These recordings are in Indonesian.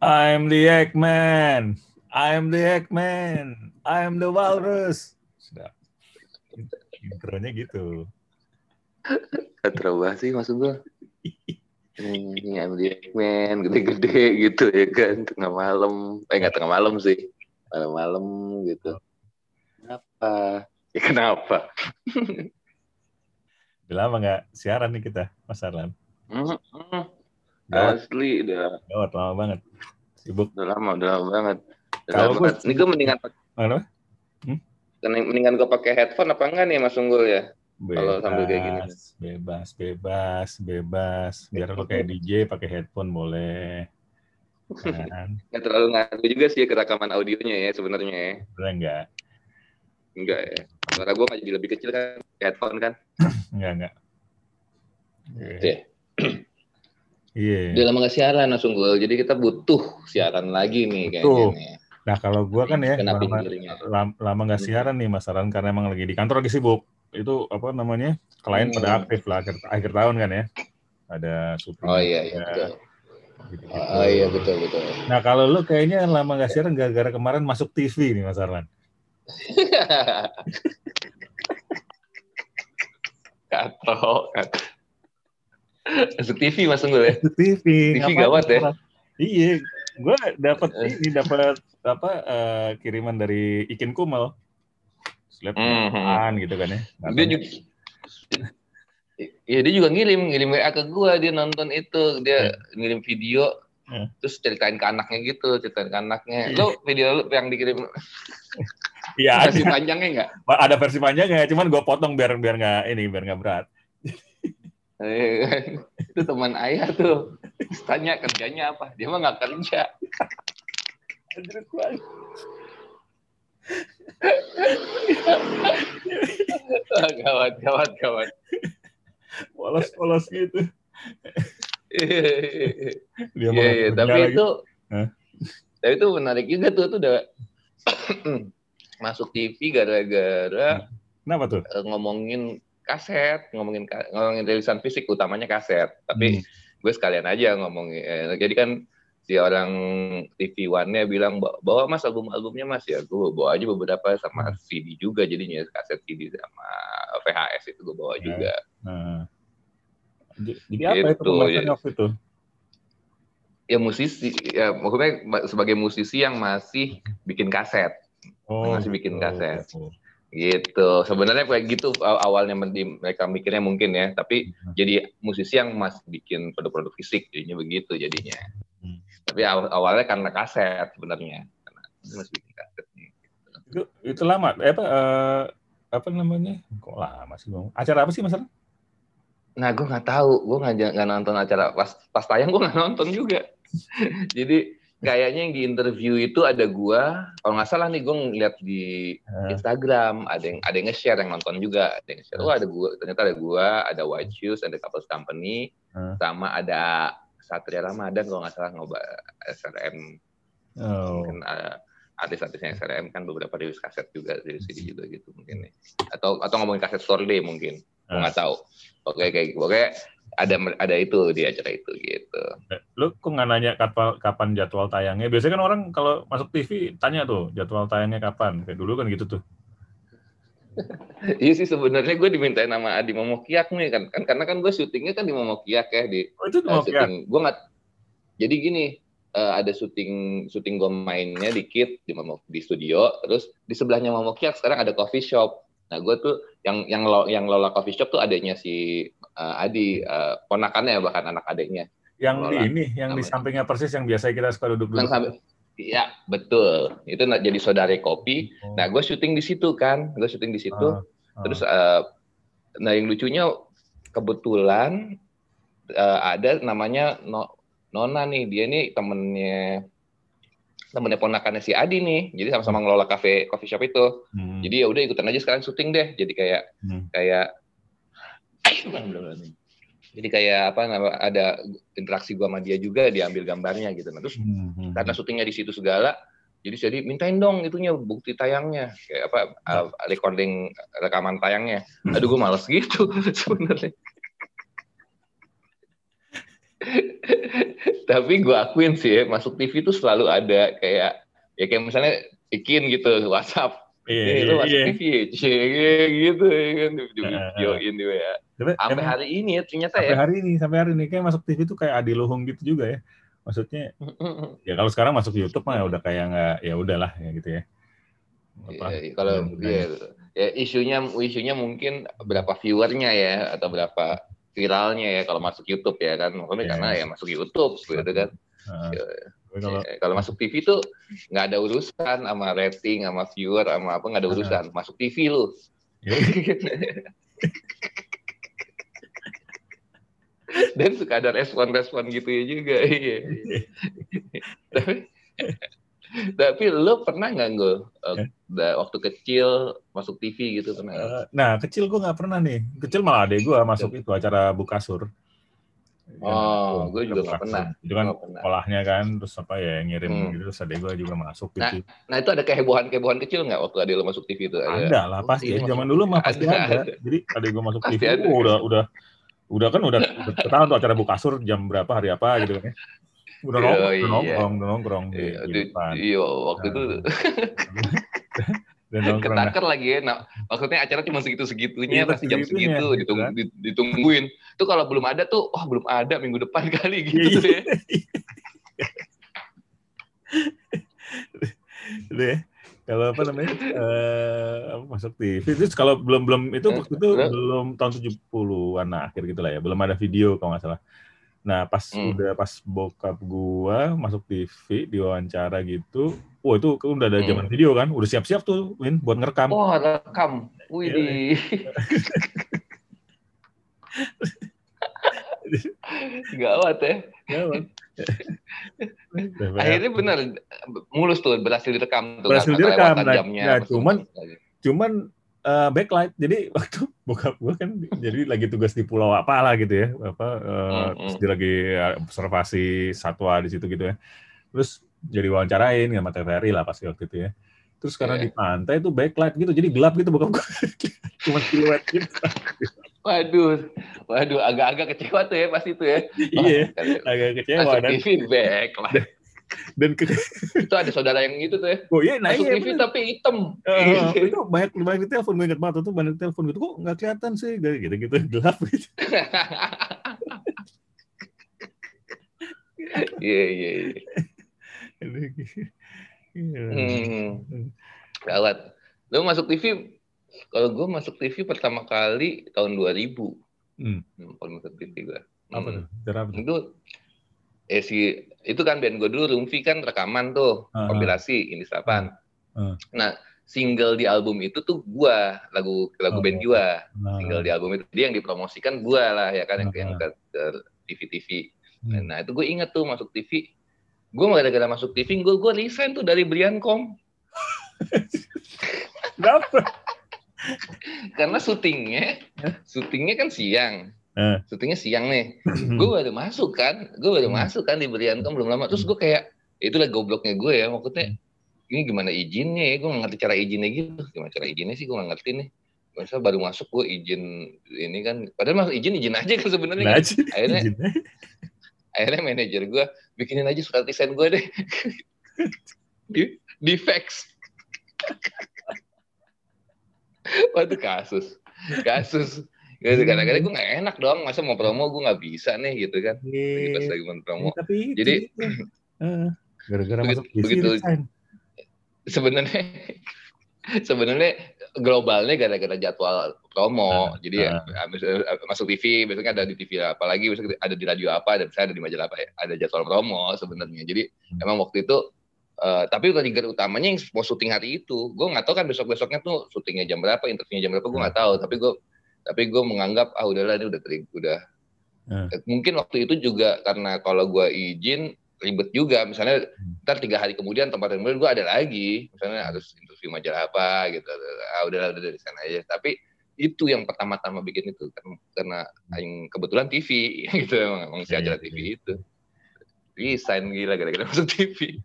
I'm the Eggman. I'm the Eggman. I'm the Walrus. Sudah. Intronya gitu. Terubah sih maksud gue. Ini I'm the Eggman, gede-gede gitu ya kan. Tengah malam. Eh nggak tengah malam sih. Malam-malam gitu. Kenapa? Ya kenapa? Udah lama nggak siaran nih kita, Mas Arlan. Mm. Gawat, Asli udah gawat, lama banget. Sibuk. udah lama, udah lama banget. Udah Kalau lama gue-. Ini gue mendingan Apa? mendingan gue pakai headphone apa enggak nih Mas Unggul ya? Kalau sambil kayak gini. Bebas, bebas, bebas. Biar lo kayak DJ pakai headphone boleh. Kan? Nggak terlalu ngaruh juga sih ke rekaman audionya ya sebenarnya ya. Udah enggak? Enggak ya. Suara gue nggak jadi lebih kecil kan headphone kan. Enggak, enggak. Iya. Iya. Udah lama nggak siaran Mas Unggul. Jadi kita butuh siaran lagi nih kayaknya nih. Nah kalau gua kan ya Kena lama, lama, lama nggak siaran nih Mas Aran karena emang lagi di kantor lagi sibuk. Itu apa namanya klien Hmm. pada aktif lah akhir, akhir tahun kan ya. Ada syuting. Oh iya iya betul. gitu-gitu. Oh iya betul betul. Nah kalau lu kayaknya lama nggak siaran gara-gara kemarin masuk TV nih Mas Arlan. Katro. Masuk TV Mas Unggul ya. Masuk TV. TV ngapain, gawat ya? Iya, gue dapat Eh. ini dapat apa eh, kiriman dari Ikin Kumal. Lihat Mhm. apaan gitu kan ya. Dia juga Ya dia juga ngirim ngirim WA ke gua dia nonton itu dia ngirim video Hmm. terus ceritain ke anaknya gitu ceritain ke anaknya lo video lu yang dikirim Iya ada. versi panjangnya nggak ada versi panjangnya, cuman gue potong biar biar nggak ini biar nggak berat. Eh, itu teman ayah tuh Terus tanya kerjanya apa dia mah nggak kerja gawat gawat gawat polos-polos gitu. Dia Iya, mau iya, kerja tapi lagi. itu Hah? tapi itu menarik juga tuh tuh udah masuk TV gara-gara Kenapa tuh? ngomongin kaset, ngomongin ngomongin rilisan fisik utamanya kaset. Tapi Hmm. gue sekalian aja ngomongin. eh, jadi kan si orang TV One-nya bilang "Bawa- mas album-albumnya mas ya gue bawa aja beberapa sama CD juga jadinya kaset CD sama VHS itu gue bawa Ya. juga. Nah. Jadi jadi apa itu Gitu, pembahasannya ya. waktu itu? Ya musisi, ya maksudnya ma- sebagai musisi yang masih bikin kaset. Masih bikin gitu. kaset. Gitu sebenarnya kayak gitu aw- awalnya mereka mikirnya mungkin ya tapi Hmm. jadi musisi yang masih bikin produk-produk fisik jadinya begitu jadinya Hmm. tapi aw- awalnya karena kaset sebenarnya karena masih bikin kaset nih Itu itu lama. Eh, apa eh, apa namanya? Kok lama sih bang? Acara apa sih mas? Nah gue nggak tahu gue nggak nggak nonton acara pas pas tayang gue nggak nonton juga jadi kayaknya yang di interview itu ada gua. Kalau nggak salah nih gue ngeliat di Instagram. Ada yang ada yang nge-share yang nonton juga. Ada yang nge-share. Oh ada gua. Ternyata ada gua ada White Shoes ada Couples Company sama ada Satria Ramadan kalau nggak salah ngoba SRM oh. mungkin uh, artis-artisnya SRM kan beberapa rilis kaset juga dari CD juga gitu mungkin nih. Atau atau ngomongin kaset store day mungkin. Gua nggak tahu. Oke kayak oke ada ada itu di acara itu gitu Lu kok nggak nanya kapan, kapan jadwal tayangnya? Biasanya kan orang kalau masuk TV tanya tuh jadwal tayangnya kapan. Kayak dulu kan gitu tuh. iya sih sebenarnya gue dimintain nama Adi Momokiak nih kan kan karena kan gue syutingnya kan di Momokiak ya di Oh itu Eh, mau syuting gue nggak jadi gini eh, ada syuting syuting gue mainnya dikit di Momo- di studio terus di sebelahnya Momokiak sekarang ada coffee shop nah gue tuh yang yang lo, yang lola coffee shop tuh adanya si eh, Adi eh, ponakannya bahkan anak adiknya yang di Lola. ini, yang di Namanya. sampingnya persis yang biasa kita suka yang duduk-duduk. sampai Iya betul itu jadi saudara kopi Oh. nah gue syuting di situ kan gue syuting di situ Ah, ah. Terus eh, nah yang lucunya kebetulan eh, ada namanya No- Nona nih, dia nih temennya temennya ponakannya si Adi nih. Jadi sama-sama ngelola cafe coffee shop itu. Hmm. Jadi ya udah ikutan aja sekarang syuting deh. Jadi kayak Hmm. kayak jadi kayak apa ada interaksi gua sama dia juga diambil gambarnya gitu. Nah, terus Hmm, hmm. karena syutingnya di situ segala. Jadi jadi mintain dong itunya bukti tayangnya. Kayak apa uh, recording rekaman tayangnya. Aduh gue males gitu sebenarnya. Tapi gue akuin sih ya, masuk TV itu selalu ada kayak ya kayak misalnya bikin gitu WhatsApp Iya, iya, lu masuk iya. TV ya, gitu ya kan di videoin di WA. Tapi Sampai hari ini ya ternyata sampai ya. hari ini, sampai hari ini kayak masuk TV itu kayak adiluhung gitu juga ya. Maksudnya ya kalau sekarang masuk YouTube mah udah kayak nggak ya udahlah ya gitu ya. Apa, Iya, kalau ya, ya isunya isunya mungkin berapa viewernya ya atau berapa viralnya ya kalau masuk YouTube ya kan makanya Iya. karena ya masuk YouTube gitu kan Heeh. Iya. Tapi kalau kalau masuk TV tuh nggak ada urusan sama rating sama viewer sama apa nggak ada urusan. Masuk TV lu. Ya, dan suka ada respon-respon gitu ya juga iya. Tapi tapi lo pernah nggak gue waktu kecil masuk TV gitu pernah? Eh, nah kecil gue nggak pernah nih. Kecil malah adek gue masuk itu acara bukasur. Oh, gue juga Bukasur. pernah. Itu kan pernah. sekolahnya kan, terus apa ya ngirim Hmm. gitu, terus adek gue juga masuk Nah, gitu. Nah itu ada kehebohan-kehebohan kecil nggak waktu ada lo masuk TV itu? ada lah pasti. Ya. Zaman dulu mah pasti Ada, ada. ada. Jadi adek gue masuk Pasti TV, ada. oh, udah udah udah kan udah ketahuan tuh acara bukasur jam berapa hari apa gitu kan. ya. Udah Oh, nongkrong, iya. udah nongkrong, udah nongkrong di, Iya, di di- depan. Iya, waktu itu Nah, ketaker lagi ya. Nah, maksudnya acara cuma segitu-segitunya, Iya, pasti jam segitu, gitu ditung- kan. di- ditungguin. Itu kalau belum ada tuh, wah belum ada minggu depan kali Iya, gitu iya. ya. Udah ya. Kalau apa namanya? eh masuk TV. Terus kalau belum belum itu Eh, waktu itu belum. belum tahun 70-an akhir gitu lah ya. Belum ada video kalau nggak salah. Nah, pas Hmm. udah pas bokap gua masuk TV diwawancara gitu. Wah, itu kan udah ada Hmm. zaman video kan. Udah siap-siap tuh, Win, buat ngerekam. Wah, rekam. Wih, Iya, gawat ya. Gawat. Akhirnya benar mulus tuh berhasil direkam tuh. Berhasil nggak direkam, nah, jamnya. nah, cuman- cuman eh, backlight jadi waktu bokap gue kan jadi lagi tugas di pulau apa lah gitu ya apa eh, Hmm, terus hmm. dia lagi observasi satwa di situ gitu ya terus jadi wawancarain sama TVRI lah pasti waktu itu ya terus karena Iya. di pantai itu backlight gitu jadi gelap gitu bokap gue cuma siluet gitu Waduh, waduh, agak-agak kecewa tuh ya pas itu ya. iya agak kecewa Masuk dan TV back lah. Dan ke, Itu ada saudara yang gitu tuh ya. oh iya nah Masuk iya TV bener. tapi hitam. Eh, itu banyak banyak telepon gue ingat banget itu banyak telepon gitu kok nggak kelihatan sih gitu gitu gelap gitu Iya, iya, iya. Iya. Hmm. Gawat. Lu masuk TV, kalau gue masuk TV pertama kali tahun 2000. Hmm. Hmm, kalau masuk TV gue. apa tuh cara apa tuh? Itu eh si itu kan band gue dulu Rumfi kan rekaman tuh Ah. kompilasi ini Sapan. Ah. Nah single di album itu tuh gua lagu lagu Oh. band gua Nah, single di album itu dia yang dipromosikan gua lah ya kan yang, Ah. yang ke, ke TV TV. hmm. Nah itu gue inget tuh masuk TV. Gue gara-gara masuk TV, gue gue resign tuh dari Briancom Kenapa? karena syutingnya, syutingnya kan siang, Eh. syutingnya siang nih. gue baru masuk kan, gue baru Hmm. masuk kan di Briancom belum lama. Terus gue kayak itulah gobloknya gue ya, maksudnya ini gimana izinnya ya? Gue nggak ngerti cara izinnya gitu. Gimana cara izinnya sih? Gue nggak ngerti nih. Masa baru masuk gue izin ini kan, padahal masuk izin izin aja kan sebenarnya. Nah, kan. Akhirnya izinnya. akhirnya manajer gue bikinin aja surat desain gue deh di di fax waduh kasus kasus gitu kadang-kadang gue nggak enak dong masa mau promo gue nggak bisa nih gitu kan. Lagi pas Iya. lagi mau promo. Tapi itu Jadi- gitu. Gara-gara Begitu- masuk begitu- sebenarnya sebenarnya globalnya gara-gara jadwal promo. Ah, jadi ah. ya, habis- eh, masuk TV biasanya ada di TV apa lagi biasanya ada di radio apa dan saya ada di majalah apa ya ada jadwal promo sebenarnya. Jadi Hmm. emang waktu itu eh, tapi trigger utamanya yang mau syuting hari itu. Gue nggak tahu kan besok besoknya tuh syutingnya jam berapa interviewnya jam berapa gue nggak tahu. Tapi gue tapi gue menganggap ah udahlah ini udah teri- udah. Hmm. Eh, mungkin waktu itu juga karena kalau gue izin ribet juga. Misalnya Hmm. ntar tiga hari kemudian tempat yang gue ada lagi. Misalnya harus interview majalah apa gitu. Ah udahlah udah dari sana aja. Tapi itu yang pertama-tama bikin itu kan karena yang kebetulan TV gitu emang, emang si Iya, acara iya, TV iya. itu. Resign gila gara-gara masuk TV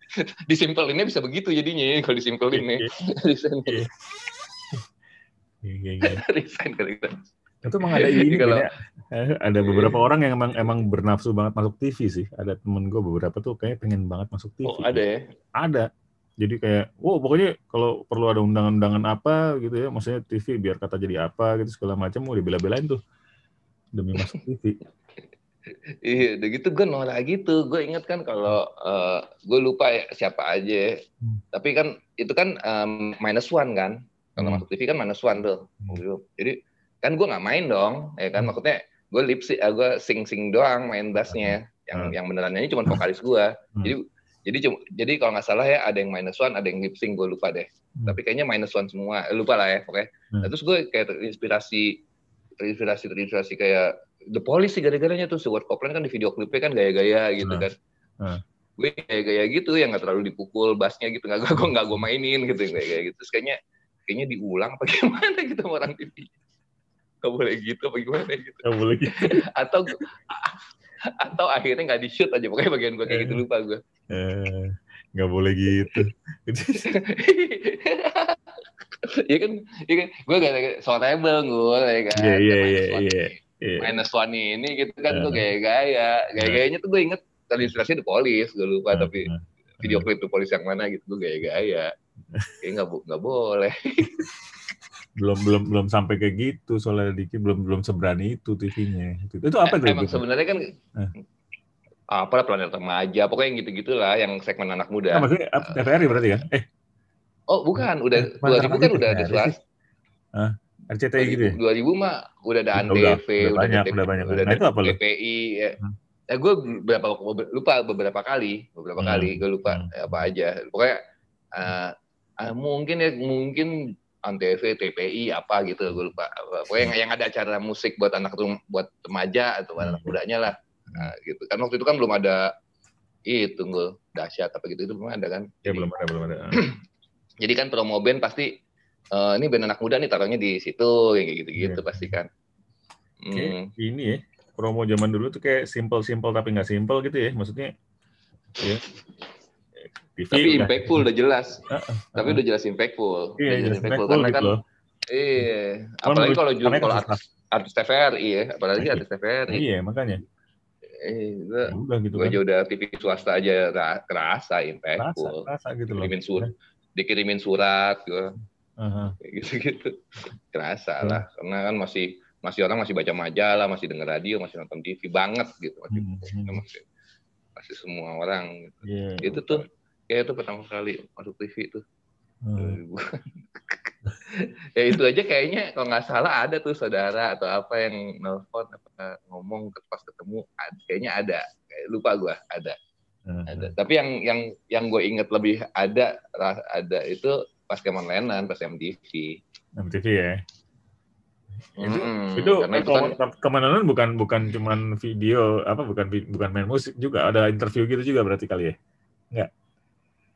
disimpelinnya bisa begitu jadinya kalau disimpelin nih resign Iya, iya, iya. resign gara-gara itu emang ada ini kalau ya. ada beberapa orang yang emang emang bernafsu banget masuk TV sih ada temen gue beberapa tuh kayak pengen banget masuk TV oh ada ya ada jadi kayak wow pokoknya kalau perlu ada undangan-undangan apa gitu ya maksudnya TV biar kata jadi apa gitu segala macam mau dibela-belain tuh demi masuk TV Iya, udah gitu gue nolak gitu. Gue inget kan kalau uh, gue lupa ya siapa aja. Hmm. Tapi kan itu kan um, minus one kan. Kalau hmm. masuk TV kan minus one tuh. Hmm. Jadi kan gue nggak main dong, ya kan? Hmm. Maksudnya gue lip uh, eh, gue sing sing doang main bassnya. Yang hmm. yang beneran ini cuma vokalis gue. Hmm. Jadi jadi cuma jadi kalau nggak salah ya ada yang minus one, ada yang lip sync gue lupa deh. Hmm. Tapi kayaknya minus one semua. Eh, lupa lah ya, oke. Okay? Hmm. Nah, terus gue kayak terinspirasi terinspirasi terinspirasi kayak The Police sih gara-garanya tuh Stuart Copeland kan di video klipnya kan gaya-gaya gitu nah. kan. Nah. Gue gaya-gaya gitu yang nggak terlalu dipukul bassnya gitu nggak gue nggak gue mainin gitu kayak gitu. Terus kayaknya kayaknya diulang apa gimana gitu sama orang TV. Gak boleh gitu apa gimana gitu. Gak boleh gitu. atau atau akhirnya nggak di shoot aja pokoknya bagian gue kayak gitu lupa gue. Eh, nggak boleh gitu. Iya kan, iya kan, gue gak rebel gue, ya kan. Iya iya iya iya yeah. minus one ini gitu kan uh. tuh gaya-gaya gaya-gayanya tuh gue inget terinspirasi The Police gue lupa uh. tapi video klip The Police yang mana gitu gue gaya-gaya kayak nggak nggak boleh belum belum belum sampai kayak gitu soalnya dikit belum belum seberani itu TV-nya itu, itu apa tuh emang sebenarnya kan uh. apa planet remaja pokoknya yang gitu gitulah yang segmen anak muda nah, maksudnya TVRI berarti kan eh oh bukan udah dua ribu kan udah ada suara RCTI gitu ya? 2000 mah udah ada Antv, udah, udah, udah banyak, udah banyak. Udah nah, ada itu apa DPI, ya. Hmm. Ya, gue beberapa lupa beberapa kali, beberapa hmm. kali gue lupa hmm. apa aja. Pokoknya uh, uh, mungkin ya mungkin Antv, TPI apa gitu gue lupa. Pokoknya yang, yang ada acara musik buat anak buat remaja atau anak hmm. mudanya lah. Nah, gitu. Kan waktu itu kan belum ada itu gue dahsyat apa gitu itu belum ada kan. Ya belum ada belum ada. Jadi kan promo band pasti uh, ini band anak muda nih taruhnya di situ kayak gitu-gitu yeah. pasti kan. Hmm. ini ya promo zaman dulu tuh kayak simple-simple tapi nggak simple gitu ya maksudnya. Ya. TV tapi udah. impactful udah jelas. Uh, uh. Tapi udah jelas impactful. Iya, jelas impactful, impactful karena gitu kan. Iya, apalagi kalau jual kalau artis, artis TVRI ya, apalagi artis TVRI. Iya, makanya. Eh, ya udah gitu kan. udah TV swasta aja kerasa impactful. Kerasa, kerasa gitu loh. Dikirimin surat, dikirimin surat gue uh-huh. gitu-gitu kerasa uh-huh. lah karena kan masih masih orang masih baca majalah masih dengar radio masih nonton TV banget gitu masih uh-huh. masih, masih semua orang gitu. Yeah. itu tuh kayak itu pertama kali masuk TV tuh uh-huh. ya itu aja kayaknya kalau nggak salah ada tuh saudara atau apa yang nelfon apa ngomong pas ketemu kayaknya ada kayak lupa gue ada uh-huh. ada tapi yang yang yang gue inget lebih ada ada itu pas Kemon Lennon, pas MTV. MTV ya. Itu, hmm, itu, itu kan, ke mana bukan bukan cuman video apa bukan bukan main musik juga ada interview gitu juga berarti kali ya enggak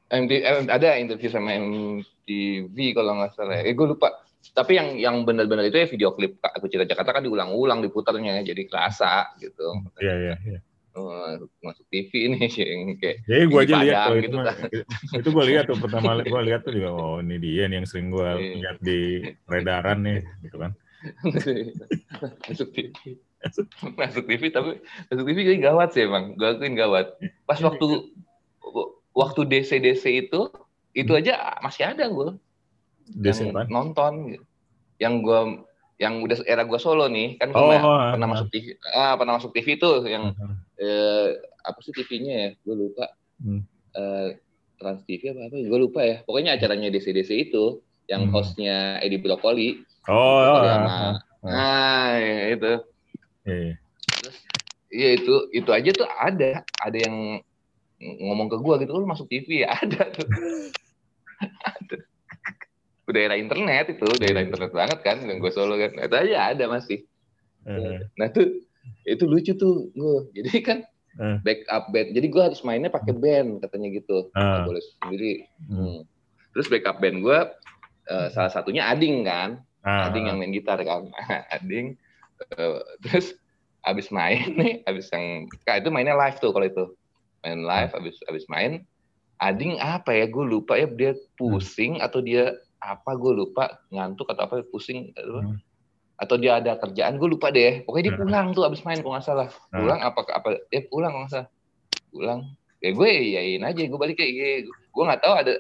MTV, eh, ada interview sama MTV kalau nggak salah eh gue lupa. Tapi yang yang benar-benar itu ya video klip aku cerita Jakarta kan diulang-ulang diputarnya jadi kerasa gitu. Iya iya iya. Oh, masuk TV ini yang kayak ya gue aja lihat tuh, gitu, itu, itu gue lihat tuh pertama gue lihat tuh juga oh ini dia nih yang sering gue iya. lihat di peredaran nih gitu kan. Masuk TV masuk TV tapi masuk TV jadi gawat sih emang. Gue akuin gawat. Pas waktu waktu DC DC itu itu aja masih ada gue DC nonton yang gue yang udah era gue solo nih kan oh, pernah, uh, pernah uh, masuk TV ah pernah masuk TV tuh yang uh, eh, apa sih TV-nya ya? Gue lupa. Hmm. eh, Trans TV apa apa gue lupa ya. Pokoknya acaranya DC DC itu yang hmm. hostnya Edi Brokoli. Oh, oh sama, uh, uh. nah itu. Yeah. iya itu itu aja tuh ada. Ada yang ngomong ke gue gitu lu masuk TV ya ada tuh ada daerah internet itu daerah internet banget kan yang gue solo kan itu aja ada masih uh. nah tuh itu lucu tuh gue jadi kan uh. backup band jadi gue harus mainnya pakai band katanya gitu uh. boleh sendiri hmm. Hmm. terus backup band gue uh, salah satunya Ading kan uh. Ading yang main gitar kan Ading uh, terus abis main nih abis yang kak itu mainnya live tuh kalau itu main live abis abis main Ading apa ya gue lupa ya dia pusing atau dia apa gue lupa ngantuk atau apa pusing hmm. atau dia ada kerjaan gue lupa deh pokoknya dia pulang tuh abis main kalau nggak salah. Pulang apa apa dia pulang kalau nggak salah. Pulang. Ya gue yain aja gue balik kayak gue nggak tahu ada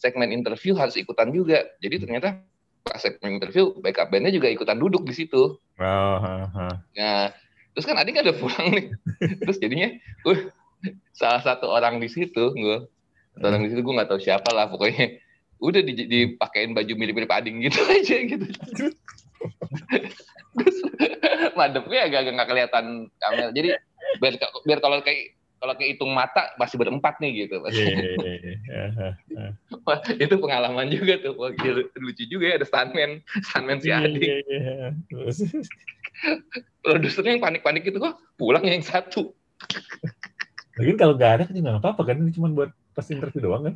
segmen interview harus ikutan juga. Jadi ternyata pas segmen interview backup bandnya juga ikutan duduk di situ. Oh, uh, uh. nah terus kan Adi kan udah pulang nih. Terus jadinya gue salah satu orang di situ gue orang di situ gue nggak tahu siapa lah pokoknya udah dipakein baju mirip-mirip Ading gitu aja gitu Terus madepnya agak-agak nggak kelihatan kamera. Jadi biar biar kalau kayak kalau kehitung mata masih berempat nih gitu. Yeah, yeah, yeah. Wah, itu pengalaman juga tuh. Wah, lucu juga ya ada stuntman, stuntman si Adi. Yeah, yeah, yeah. Produsernya yang panik-panik itu kok pulang yang satu. Mungkin kalau nggak ada kan nggak apa-apa kan ini cuma buat pas interview doang kan?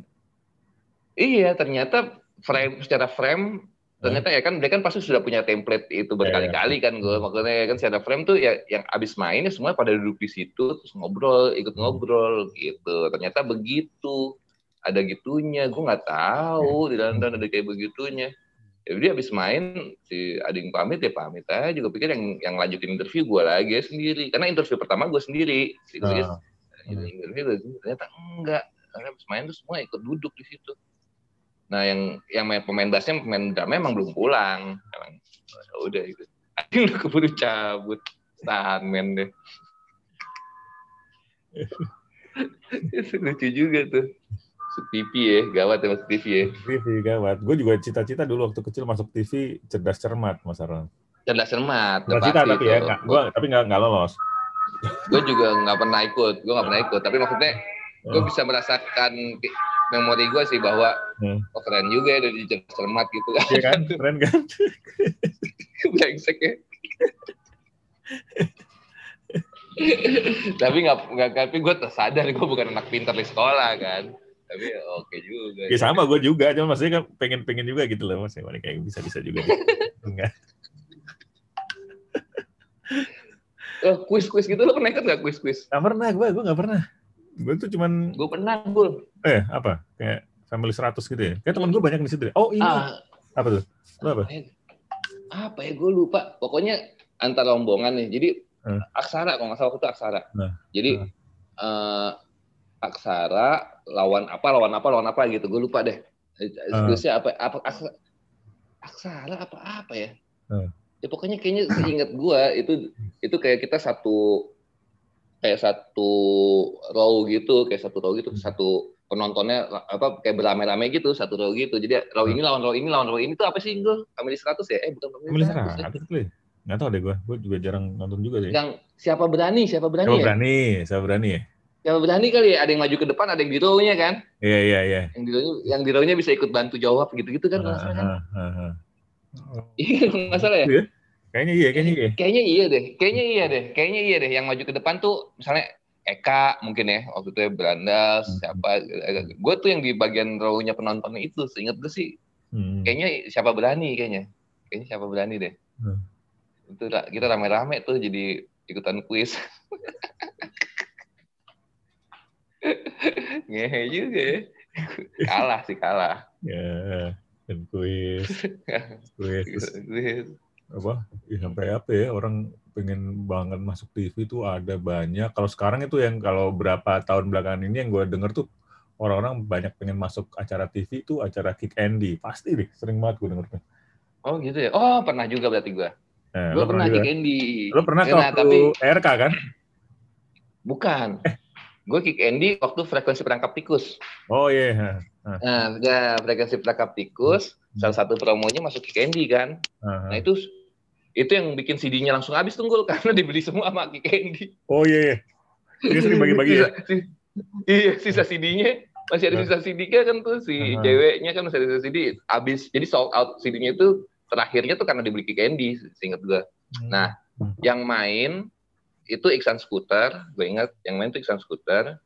Iya, ternyata frame secara frame ternyata ya kan dia kan pasti sudah punya template itu berkali-kali kan gue makanya ya kan si ada frame tuh ya yang abis main ya semua pada duduk di situ terus ngobrol ikut hmm. ngobrol gitu. Ternyata begitu ada gitunya gue nggak tahu di dalam ada kayak begitunya. Ya dia abis main si ading pamit ya pamit aja. Juga pikir yang yang lanjutin interview gue lagi sendiri karena interview pertama gue sendiri si uh. interview gue ternyata enggak karena abis main tuh semua ikut duduk di situ Nah yang yang main pemain bassnya pemain drama emang belum pulang. Emang ya udah itu. Akhirnya udah keburu cabut. Tahan men deh. lucu juga tuh. TV ya, gawat ya masuk TV ya. TV gawat. Gue juga cita-cita dulu waktu kecil masuk TV cerdas cermat Mas Aron. Cerdas cermat. Cita tapi ya, gua, tapi nggak nggak lolos. Gue juga nggak pernah ikut, gue nggak pernah ikut. Tapi maksudnya gue oh. bisa merasakan memori gue sih bahwa hmm. oh keren juga ya dari cermat gitu kan. Iya kan, keren kan. Brengsek ya. tapi nggak nggak tapi gue tersadar gue bukan anak pintar di sekolah kan tapi ya oke okay juga ya sama gue juga cuma maksudnya kan pengen pengen juga gitu loh maksudnya kayak bisa bisa juga enggak oh, kuis kuis gitu. Lo pernah ikut nggak kuis kuis nggak pernah gue gue nggak pernah. Gue tuh cuman gue pernah gue eh apa? Kayak family 100 gitu ya? Kayak teman gue banyak di situ ya. oh ini ah, apa tuh? Lo apa? Ya? apa ya? Gue lupa. Pokoknya antar rombongan nih. Jadi hmm. aksara kalau nggak salah itu aksara. Nah. jadi hmm. uh, aksara lawan apa lawan apa lawan apa gitu. Gue lupa deh. Diskusinya uh. apa apa aksara, aksara apa apa ya? Uh. Ya pokoknya kayaknya seingat gue itu itu kayak kita satu kayak satu row gitu, kayak satu row gitu, hmm. satu penontonnya apa kayak beramai-ramai gitu, satu row gitu. Jadi row ini lawan row ini lawan row ini tuh apa sih gue? Family 100 ya? Eh bukan Family 100. 100 ya? Nggak tahu deh gue, gue juga jarang nonton juga sih. Yang siapa berani, siapa berani siapa ya? berani, siapa berani ya? Siapa berani kali ya, ada yang maju ke depan, ada yang di row-nya kan? Iya, iya, iya. Yang di row-nya, yang di row-nya bisa ikut bantu jawab gitu-gitu kan? Iya, nggak salah ya? Iya. Kayaknya iya, kayaknya iya. Kayaknya iya deh, kayaknya iya deh, kayaknya iya deh. Yang maju ke depan tuh misalnya Eka mungkin ya waktu itu ya Berandas hmm. siapa gue tuh yang di bagian row-nya penontonnya itu seingat gue sih hmm. kayaknya siapa berani kayaknya kayaknya siapa berani deh hmm. itu kita rame-rame tuh jadi ikutan kuis ngehe juga ya kalah sih kalah ya dan kuis. Kuis kuis. apa? Ya, sampai apa ya? Orang pengen banget masuk TV itu ada banyak. Kalau sekarang itu yang kalau berapa tahun belakangan ini yang gue denger tuh orang-orang banyak pengen masuk acara TV itu acara Kick Andy. Pasti deh sering banget gue dengernya oh gitu ya? Oh pernah juga berarti gue eh, gue pernah, Kick Andy. Lo pernah nah, tapi RK kan? Bukan. Eh. gue Kick Andy waktu frekuensi perangkap tikus. Oh iya. yeah. Nah, ya frekuensi perangkap tikus, hmm. salah satu promonya masuk Kick Andy kan. Uh -huh. Nah itu itu yang bikin CD-nya langsung habis tunggul karena dibeli semua sama Ki Candy. Oh iya, iya. Dia sering bagi-bagi ya? Iya, sisa CD-nya masih ada sisa CD-nya kan tuh si uh-huh. ceweknya kan masih ada sisa CD habis. Jadi sold out CD-nya itu terakhirnya tuh karena dibeli Ki Candy, seingat gue. Hmm. Nah, yang main itu Iksan Scooter, gue ingat yang main itu Iksan Scooter.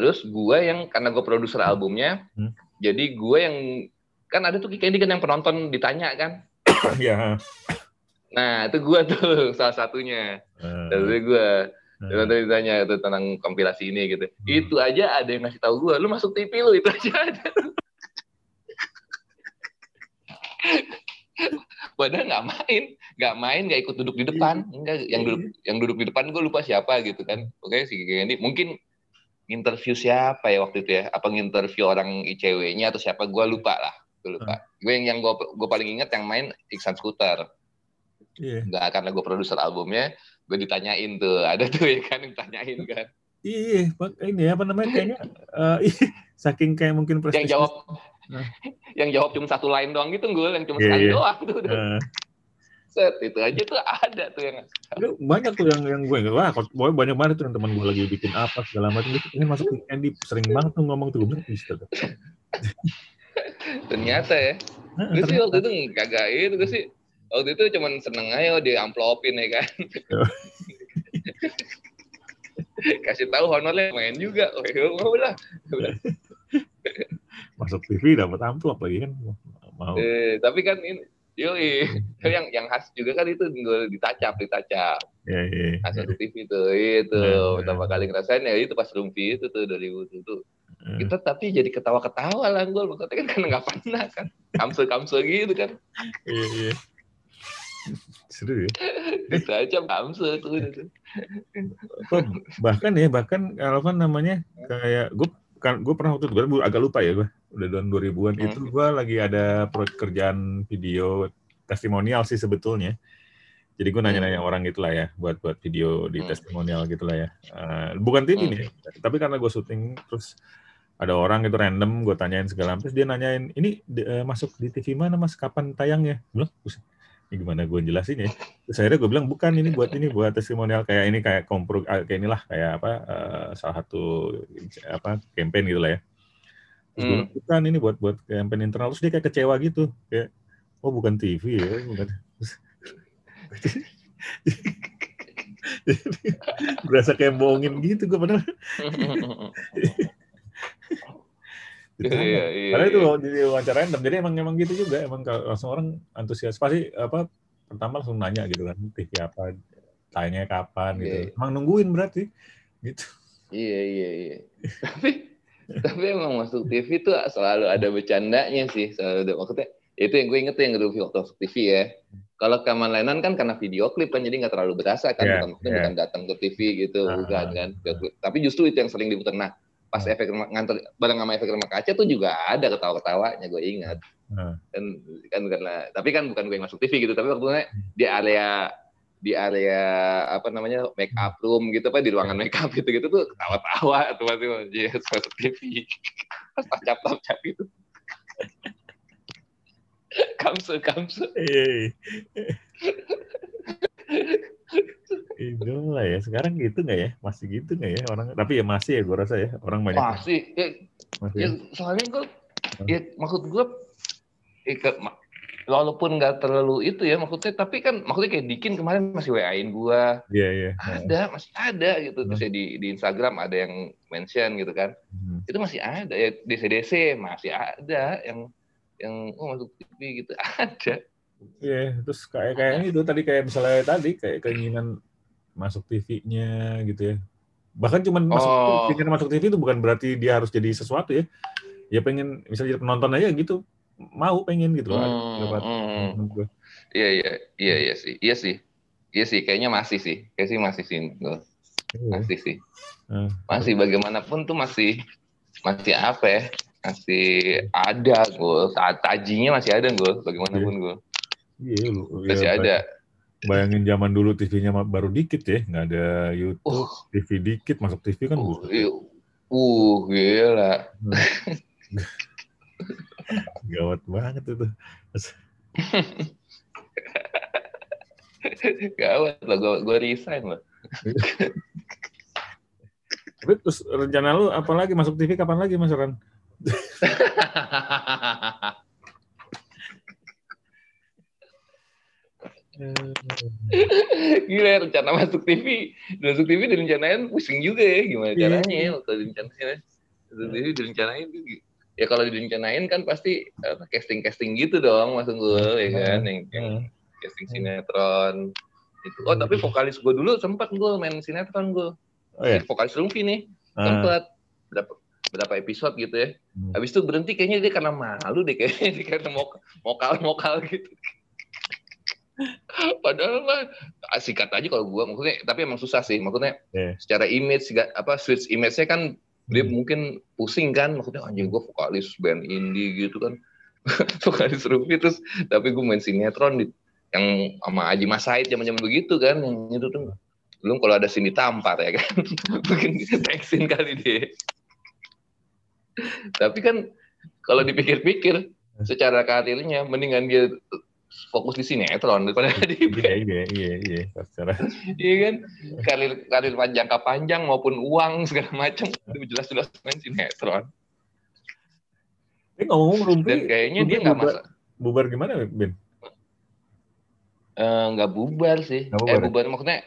Terus gue yang karena gue produser albumnya, hmm. jadi gue yang kan ada tuh Candy kan yang penonton ditanya kan. Iya. Nah, itu gue tuh salah satunya. Uh, Dari gue. Tadi ditanya itu tentang kompilasi ini gitu. Uh, itu aja ada yang ngasih tahu gue, lu masuk TV lu itu aja ada. Padahal nggak main, nggak main, nggak ikut duduk di depan. Iya. Enggak, yang duduk yang duduk di depan gue lupa siapa gitu kan. Oke si ini mungkin interview siapa ya waktu itu ya? Apa nginterview orang ICW-nya atau siapa? Gue lupa lah. Gue lupa. Hmm. Gue yang yang gue gue paling ingat yang main Iksan Scooter. Iya. Yeah. Nggak karena gue produser albumnya, gue ditanyain tuh, ada tuh ya kan yang tanyain kan. Iya, ini apa namanya kayaknya uh, saking kayak mungkin. Yang jawab nah. yang jawab cuma satu line doang gitu gue, yang cuma yeah, sekali yeah. doang tuh. Uh. Set itu aja tuh ada tuh yang banyak tuh yang yang gue wah kok banyak banget tuh yang teman gue lagi bikin apa segala macam itu ini masuk Andy sering banget tuh ngomong tuh gue bisa tuh. ternyata ya. Nah, gue sih waktu itu kagak itu gue sih waktu itu cuma seneng aja di amplopin ya kan. kasih tahu honornya main juga oh ya lah masuk TV dapat amplop lagi kan mau eh, tapi kan ini Yo, yang yang khas juga kan itu gue ditacap, ditacap. Iya, iya. Khas yeah. TV itu, itu yeah, pertama yeah. kali ngerasain ya itu pas Rumpi itu tuh dari itu tuh. Yeah. Kita tapi jadi ketawa-ketawa lah gue, maksudnya kan karena nggak pernah kan, kamsul-kamsul gitu kan. Iya, iya. Seru ya. Aja bamsu tuh. bahkan ya, bahkan kalau kan namanya kayak gue kan gue pernah waktu itu gue agak lupa ya gue udah tahun 2000-an hmm. itu gue lagi ada proyek kerjaan video testimonial sih sebetulnya. Jadi gue nanya-nanya hmm. orang gitu lah ya, buat buat video di hmm. testimonial gitu lah ya. Uh, bukan TV hmm. nih, tapi karena gue syuting terus ada orang itu random, gue tanyain segala terus dia nanyain, ini uh, masuk di TV mana mas, kapan tayangnya? Belum, ini gimana gue jelasin ya? Terus akhirnya gue bilang bukan ini buat ini buat testimonial kayak ini kayak kompro kayak inilah kayak apa uh, salah satu apa campaign gitu lah ya. Terus hmm. bukan ini buat buat campaign internal. Terus dia kayak kecewa gitu kayak oh bukan TV ya bukan. Berasa kayak bohongin gitu gue padahal Gitu. Iya, iya, Karena itu iya. di wawancara random, jadi emang emang gitu juga, emang langsung orang antusias pasti apa pertama langsung nanya gitu kan, TV apa, tanya kapan gitu. Iya. Emang nungguin berarti, gitu. Iya iya iya. tapi tapi emang masuk TV tuh selalu ada bercandanya sih, selalu ada maksudnya itu yang gue inget tuh yang review waktu masuk TV ya. Kalau Kaman Lenan kan karena video klip kan jadi nggak terlalu berasa kan, yeah, bukan yeah. bukan datang ke TV gitu, uh, bukan kan. Tapi justru itu yang sering diputar. Nah, pas hmm. efek nganter bareng sama efek rumah kaca tuh juga ada ketawa-ketawanya gue ingat hmm. kan kan karena tapi kan bukan gue yang masuk TV gitu tapi waktu di area di area apa namanya make up room gitu apa di ruangan make up gitu gitu tuh ketawa-tawa tuh masih yes, masuk TV pas tacap tacap gitu kamsu kamsu iya, iya. Idola ya. Sekarang gitu nggak ya? Masih gitu nggak ya orang? Tapi ya masih ya gue rasa ya. Orang banyak. Masih. Ya, masih. ya soalnya gue, ya maksud gue, ya, walaupun nggak terlalu itu ya maksudnya, tapi kan maksudnya kayak Dikin kemarin masih WA-in gue. Iya, yeah, iya. Yeah. Ada, masih ada gitu. Terus ya di, di Instagram ada yang mention gitu kan. Hmm. Itu masih ada ya. DC-DC masih ada yang yang oh masuk TV gitu ada. Iya, yeah, terus kayak kayaknya itu tadi kayak misalnya tadi kayak keinginan masuk TV-nya gitu ya. Bahkan cuma oh. masuk keinginan masuk TV itu bukan berarti dia harus jadi sesuatu ya. Ya pengen misalnya jadi penonton aja gitu, mau pengen gitu loh. Hmm, hmm. Iya iya iya iya sih. Iya sih. Iya sih kayaknya masih sih. Kayak sih masih sih. Iya. Masih sih. Hmm. Masih bagaimanapun tuh masih masih apa ya? Masih ada gue. Saat tajinya masih ada gue bagaimanapun gue. Iya, lu. Masih ya, ada. Bayangin zaman dulu TV-nya baru dikit ya, nggak ada YouTube, uh, TV dikit, masuk TV kan uh, uh gila. Gawat banget itu. Gawat lah, gue, gue resign lah. Tapi terus rencana lu apa lagi masuk TV kapan lagi Mas Ran? Gila rencana masuk TV, masuk TV direncanain pusing juga ya gimana yeah. caranya ya waktu direncanain. Masuk TV direncanain ya kalau direncanain kan pasti uh, casting casting gitu dong masuk gue ya kan yang, yang casting sinetron itu. Oh tapi vokalis gue dulu sempat gue main sinetron gue. Oh, iya? Vokalis Rumpi nih sempat berapa berapa episode gitu ya. Hmm. Habis itu berhenti kayaknya dia karena malu deh kayaknya dia karena mokal mokal gitu. Padahal mah ah, sikat aja kalau gua maksudnya tapi emang susah sih maksudnya yeah. secara image apa switch image-nya kan dia hmm. mungkin pusing kan maksudnya anjing gua vokalis band indie gitu kan. Vokalis Rufi terus tapi gua main sinetron di yang sama Aji Mas Said zaman-zaman begitu kan yang itu tuh. Belum kalau ada sini tampar ya kan. Mungkin teksin kali dia. Tapi kan kalau dipikir-pikir secara karirnya mendingan dia fokus di sinetron daripada di iya iya iya iya secara iya kan karir karir jangka panjang maupun uang segala macam itu jelas-jelas main sinetron ini ngomong Rumpi dan kayaknya dia nggak masa bubar gimana Ben eh, nggak uh, bubar sih gak bubar, eh, bubar ya? maksudnya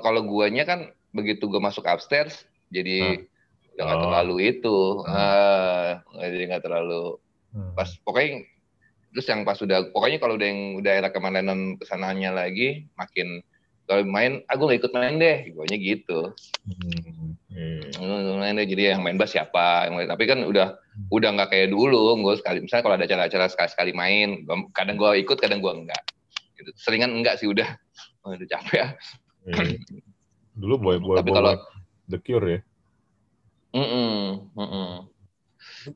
kalau guanya kan begitu gua masuk upstairs jadi hmm. nggak oh. terlalu itu hmm. uh, jadi nggak terlalu hmm. pas pokoknya terus yang pas sudah pokoknya kalau udah yang udah era kemalenan ke sananya lagi makin kalau main aku ah, gak ikut main deh gue gitu hmm, hmm. main deh jadi yang main bass siapa yang main. tapi kan udah hmm. udah nggak kayak dulu gue sekali misalnya kalau ada acara-acara sekali-sekali main kadang gue ikut kadang gue enggak gitu. seringan enggak sih udah oh, udah capek ya hmm. dulu boy boy tapi kalau the cure ya mm -mm, mm -mm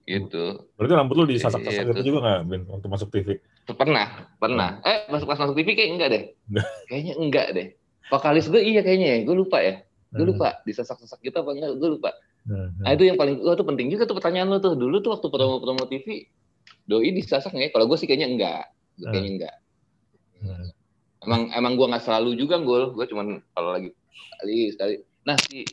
gitu. Berarti rambut lu disasak-sasak gitu. gitu juga nggak, Ben, waktu masuk TV? Pernah, pernah. Hmm. Eh, masuk pas masuk TV kayak enggak deh. kayaknya enggak deh. Vokalis gue iya kayaknya ya, gue lupa ya. Gue hmm. lupa, disasak-sasak gitu apa enggak, gue lupa. Hmm. Nah itu yang paling, gue tuh penting juga tuh pertanyaan lu tuh. Dulu tuh waktu promo-promo TV, doi disasak nggak ya? Kalau gue sih kayaknya enggak. Gue kayaknya enggak. Emang emang gue nggak selalu juga gue, gue cuman kalau lagi sekali sekali. Nah si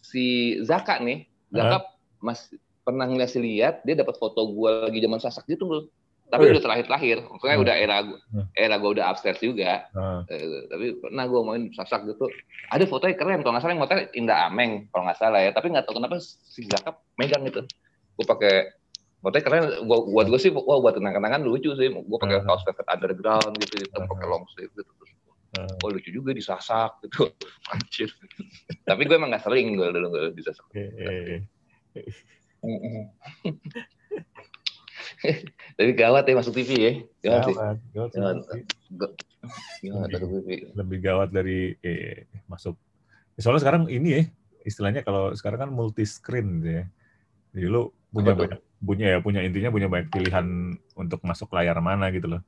si Zaka nih, Zaka mas pernah ngeliat lihat dia dapat foto gue lagi zaman sasak gitu bro tapi oh, iya. udah terakhir-terakhir maksudnya hmm. udah era hmm. era gue udah upstairs juga hmm. eh, tapi pernah gue main sasak gitu ada fotonya keren kalau nggak salah yang motor Indah Ameng kalau nggak salah ya tapi nggak tahu kenapa si Zakap megang gitu gue pakai fotonya keren gua, buat gue sih wah buat kenang-kenangan lucu sih gue pakai hmm. kaos velvet underground gitu gitu hmm. pakai long sleeve gitu terus hmm. oh lucu juga disasak gitu anjir tapi gue emang nggak sering gue dulu gue disasak okay. Tapi gawat ya masuk TV ya. Gawat, gawat, gawat, gawat. gawat lebih, lebih gawat dari eh, masuk. Soalnya sekarang ini ya, istilahnya kalau sekarang kan multi screen gitu ya. Jadi lu punya Apa banyak, punya ya punya intinya punya banyak pilihan untuk masuk layar mana gitu loh.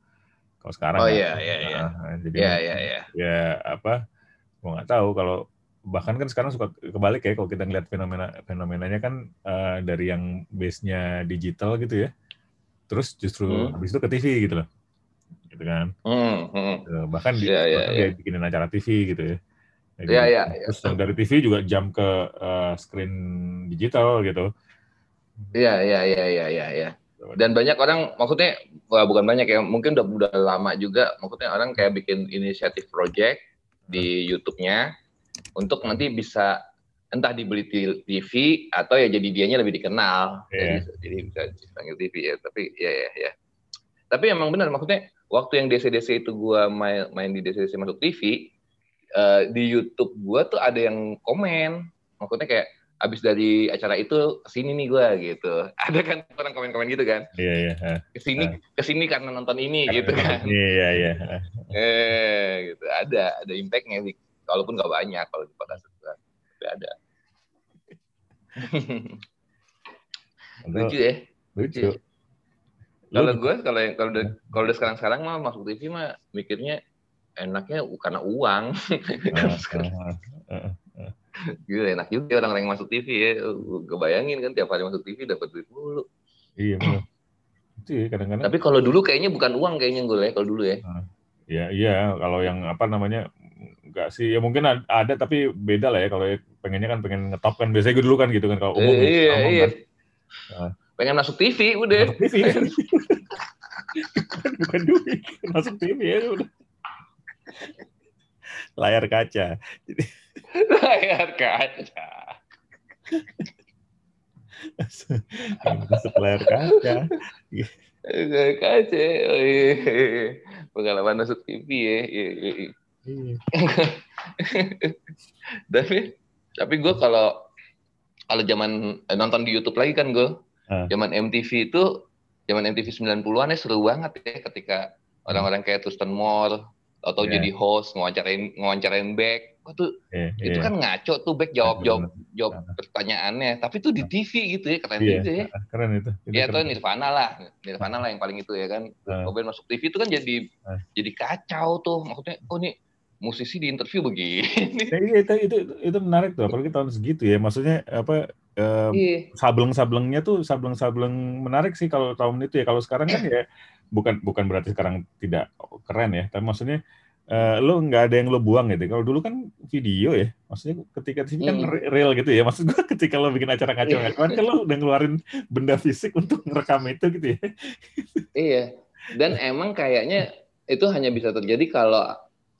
Kalau sekarang Oh iya iya iya. Jadi iya iya iya. Ya apa? Gua nggak tahu kalau bahkan kan sekarang suka kebalik ya kalau kita ngeliat fenomena fenomenanya kan uh, dari yang base-nya digital gitu ya terus justru hmm. habis itu ke TV gitu loh gitu kan hmm, hmm. Uh, bahkan di, yeah, yeah, yeah. dia bikinin acara TV gitu ya Jadi, yeah, yeah, yeah. terus dari TV juga jam ke uh, screen digital gitu iya iya iya iya iya ya. dan banyak orang maksudnya wah, bukan banyak ya mungkin udah udah lama juga maksudnya orang kayak bikin inisiatif project di YouTube-nya untuk nanti bisa entah dibeli TV atau ya jadi dianya lebih dikenal. Yeah. jadi, jadi bisa dipanggil TV ya tapi ya ya ya. Tapi emang benar maksudnya waktu yang DC-DC itu gua main, main di DC-DC masuk TV uh, eh, di YouTube gua tuh ada yang komen. Maksudnya kayak abis dari acara itu ke sini nih gua gitu. Ada kan orang komen-komen gitu kan? Iya yeah, iya yeah. ke sini uh. ke sini karena nonton ini gitu kan. iya iya iya eh gitu. Ada ada impactnya sih walaupun nggak banyak kalau di kota Semarang tapi ada. Lucu ya lucu, kalau gue kalau yang kalau kalau udah sekarang sekarang mah masuk TV mah mikirnya enaknya karena uang. Gitu enak juga orang-orang yang masuk TV ya. Gue bayangin kan tiap hari masuk TV dapat duit mulu. Iya benar itu ya kadang-kadang tapi kalau dulu kayaknya bukan uang kayaknya gue ya kalau dulu ya. Iya, iya. Kalau yang apa namanya enggak sih ya mungkin ada tapi beda lah ya kalau pengennya kan pengen ngetop kan biasanya gue dulu kan gitu kan kalau umum iya, umum, iya. Kan. Nah. pengen masuk TV udah masuk TV bukan duit masuk TV ya udah layar kaca layar kaca masuk layar kaca layar kaca oh, iya. pengalaman masuk TV ya iya, iya. Iya. Tapi tapi gue kalau kalau zaman eh, nonton di YouTube lagi kan gue uh. zaman MTV itu zaman MTV 90-an ya seru banget ya ketika orang-orang kayak Tristan Moore atau yeah. jadi host ngawancarain ngawancarain back oh, tuh yeah, itu yeah. kan ngaco tuh back jawab jawab jawab pertanyaannya tapi tuh di TV gitu ya keren yeah, itu ya keren itu, itu ya tuh Nirvana lah Nirvana lah yang paling itu ya kan uh. masuk TV itu kan jadi uh. jadi kacau tuh maksudnya oh nih musisi di interview begini. Ya, itu, itu itu menarik tuh, apalagi tahun segitu ya. Maksudnya apa um, yeah. sableng-sablengnya tuh sableng-sableng menarik sih kalau tahun itu ya. Kalau sekarang kan ya bukan bukan berarti sekarang tidak keren ya, tapi maksudnya uh, lo nggak ada yang lo buang gitu. Kalau dulu kan video ya, maksudnya ketika TV kan mm. real gitu ya. Maksud gue ketika lo bikin acara ngaco-ngacoan kan lo udah ngeluarin benda fisik untuk ngerekam itu gitu ya. iya. Dan emang kayaknya itu hanya bisa terjadi kalau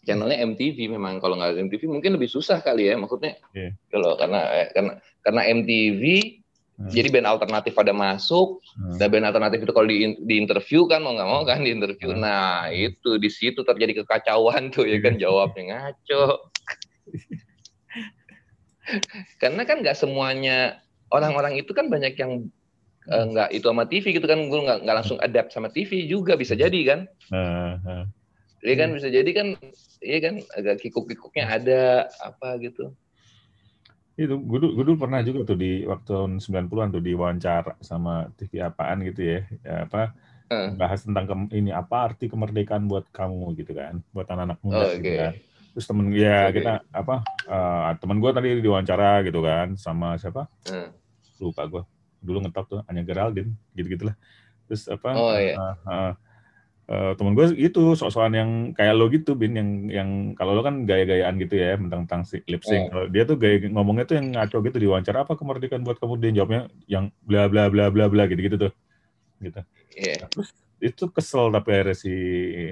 channelnya MTV memang kalau nggak MTV mungkin lebih susah kali ya maksudnya yeah. kalau karena eh, karena karena MTV hmm. jadi band alternatif pada masuk hmm. dan band alternatif itu kalau di, di interview kan mau nggak mau kan di interview hmm. nah itu di situ terjadi kekacauan tuh ya kan iya. jawabnya ngaco karena kan nggak semuanya orang-orang itu kan banyak yang uh, nggak itu sama TV gitu kan gue nggak langsung adapt sama TV juga bisa jadi kan uh, uh. Iya kan bisa jadi kan iya kan agak kikuk-kikuknya ada apa gitu. Itu gue dulu, gue dulu pernah juga tuh di waktu tahun 90-an tuh diwawancara sama TV apaan gitu ya. ya apa uh. bahas tentang ke, ini apa arti kemerdekaan buat kamu gitu kan, buat anak-anak muda oh, okay. gitu kan. Terus temen ya okay. kita apa uh, temen gue tadi diwawancara gitu kan sama siapa? Uh. Lupa gue. Dulu ngetop tuh Anya Geraldine gitu-gitulah. Terus apa? Oh iya. Uh, uh, uh, temen gue itu sok-sokan yang kayak lo gitu bin yang yang kalau lo kan gaya-gayaan gitu ya tentang tentang lip sync. Oh. dia tuh gaya ngomongnya tuh yang ngaco gitu di wawancara apa kemerdekaan buat kamu? Dia jawabnya yang bla bla bla bla bla gitu gitu tuh gitu. Yeah. terus itu kesel tapi akhirnya si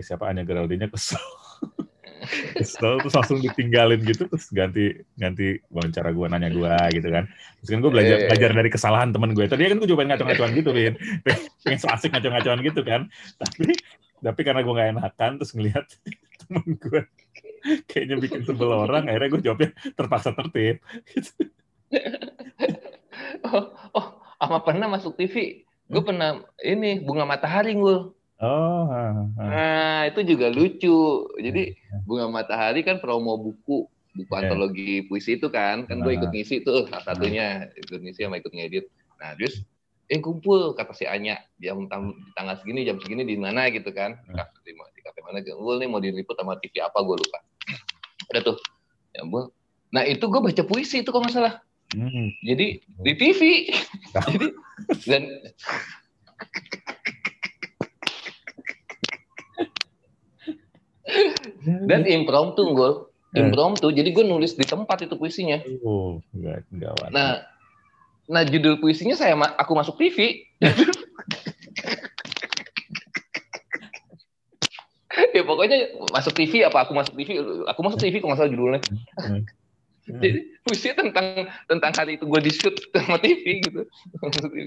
siapa Anya Geraldine kesel. Kesel terus langsung ditinggalin gitu terus ganti ganti wawancara gue nanya gue gitu kan. Terus kan gue belajar yeah, yeah, belajar dari kesalahan temen gue tadi kan gue coba ngaco-ngacoan gitu bin. Pengen so asik ngaco-ngacoan gitu kan. Tapi tapi karena gue gak enakan terus ngelihat temen gue kayaknya bikin sebel orang akhirnya gue jawabnya terpaksa tertib gitu. oh, oh sama pernah masuk TV gue hmm? pernah ini bunga matahari gue Oh, ha, ha. nah itu juga lucu. Jadi hmm, hmm. bunga matahari kan promo buku, buku yeah. antologi puisi itu kan, kan gue ikut ngisi tuh salah satunya, ikut ngisi sama ikut ngedit. Nah, terus eh kumpul kata si Anya. Jam di tanggal segini jam segini di mana gitu kan. Di kafe di, kafe mana kumpul nih mau diliput sama TV apa gue lupa. Udah tuh. Ya gue nah itu gue baca puisi itu kok masalah hmm. jadi di TV jadi dan dan impromptu gue impromptu. Jadi gue nulis di tempat itu puisinya. Oh enggak enggak nah Nah judul puisinya saya aku masuk TV. ya pokoknya masuk TV apa aku masuk TV aku masuk TV kok nggak salah judulnya. Hmm. jadi puisi tentang tentang hari itu gue di shoot sama TV gitu.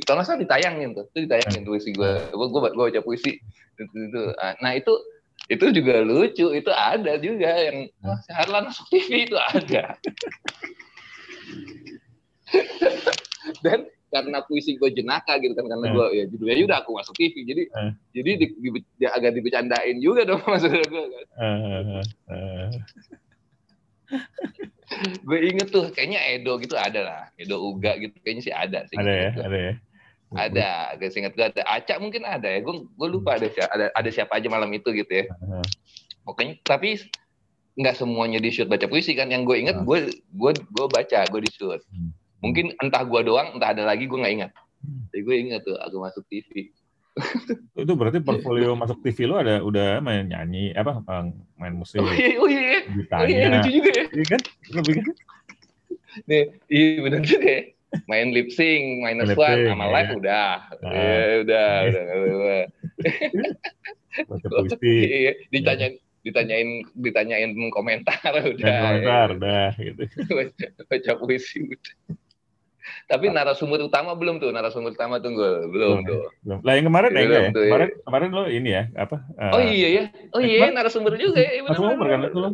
Kalau nggak salah ditayangin tuh. Itu ditayangin puisi gue gue gue baca puisi. Itu, itu nah itu itu juga lucu. Itu ada juga yang wah Harlan masuk TV itu ada dan karena puisi gue jenaka gitu kan karena eh. gue ya judulnya udah aku masuk TV jadi uh. jadi di, di, di, agak dibecandain juga dong maksudnya gue kan uh, uh. gue inget tuh kayaknya Edo gitu ada lah Edo Uga gitu kayaknya sih ada sih ada ya ada ya ada gue inget gue ada Acak mungkin ada ya gue gue lupa ada ada ada siapa aja malam itu gitu ya uh. pokoknya tapi nggak semuanya di shoot baca puisi kan yang gue inget gue gue gue baca gue di shoot hmm mungkin entah gua doang entah ada lagi gua nggak ingat. Hmm. jadi gue ingat tuh aku masuk TV itu berarti portfolio masuk TV lo ada udah main nyanyi apa main musik oh iya oh iya, oh, iya lucu juga ya. Iya kan? Nih iya benar juga ya. Main lip sync minus lip one sama live ya. udah. Nah. ya, udah udah udah baca puisi. iya, ditanyain ditanyain ditanyain komentar udah komentar udah gitu. Baca puisi udah tapi narasumber utama belum tuh, narasumber utama tunggu belum tuh. Belum. Lah yang kemarin ya enggak ya? ya? Kemarin kemarin lo ini ya, apa? Uh, oh iya ya. Oh iya, narasumber juga ya. Narasumber kan itu lo.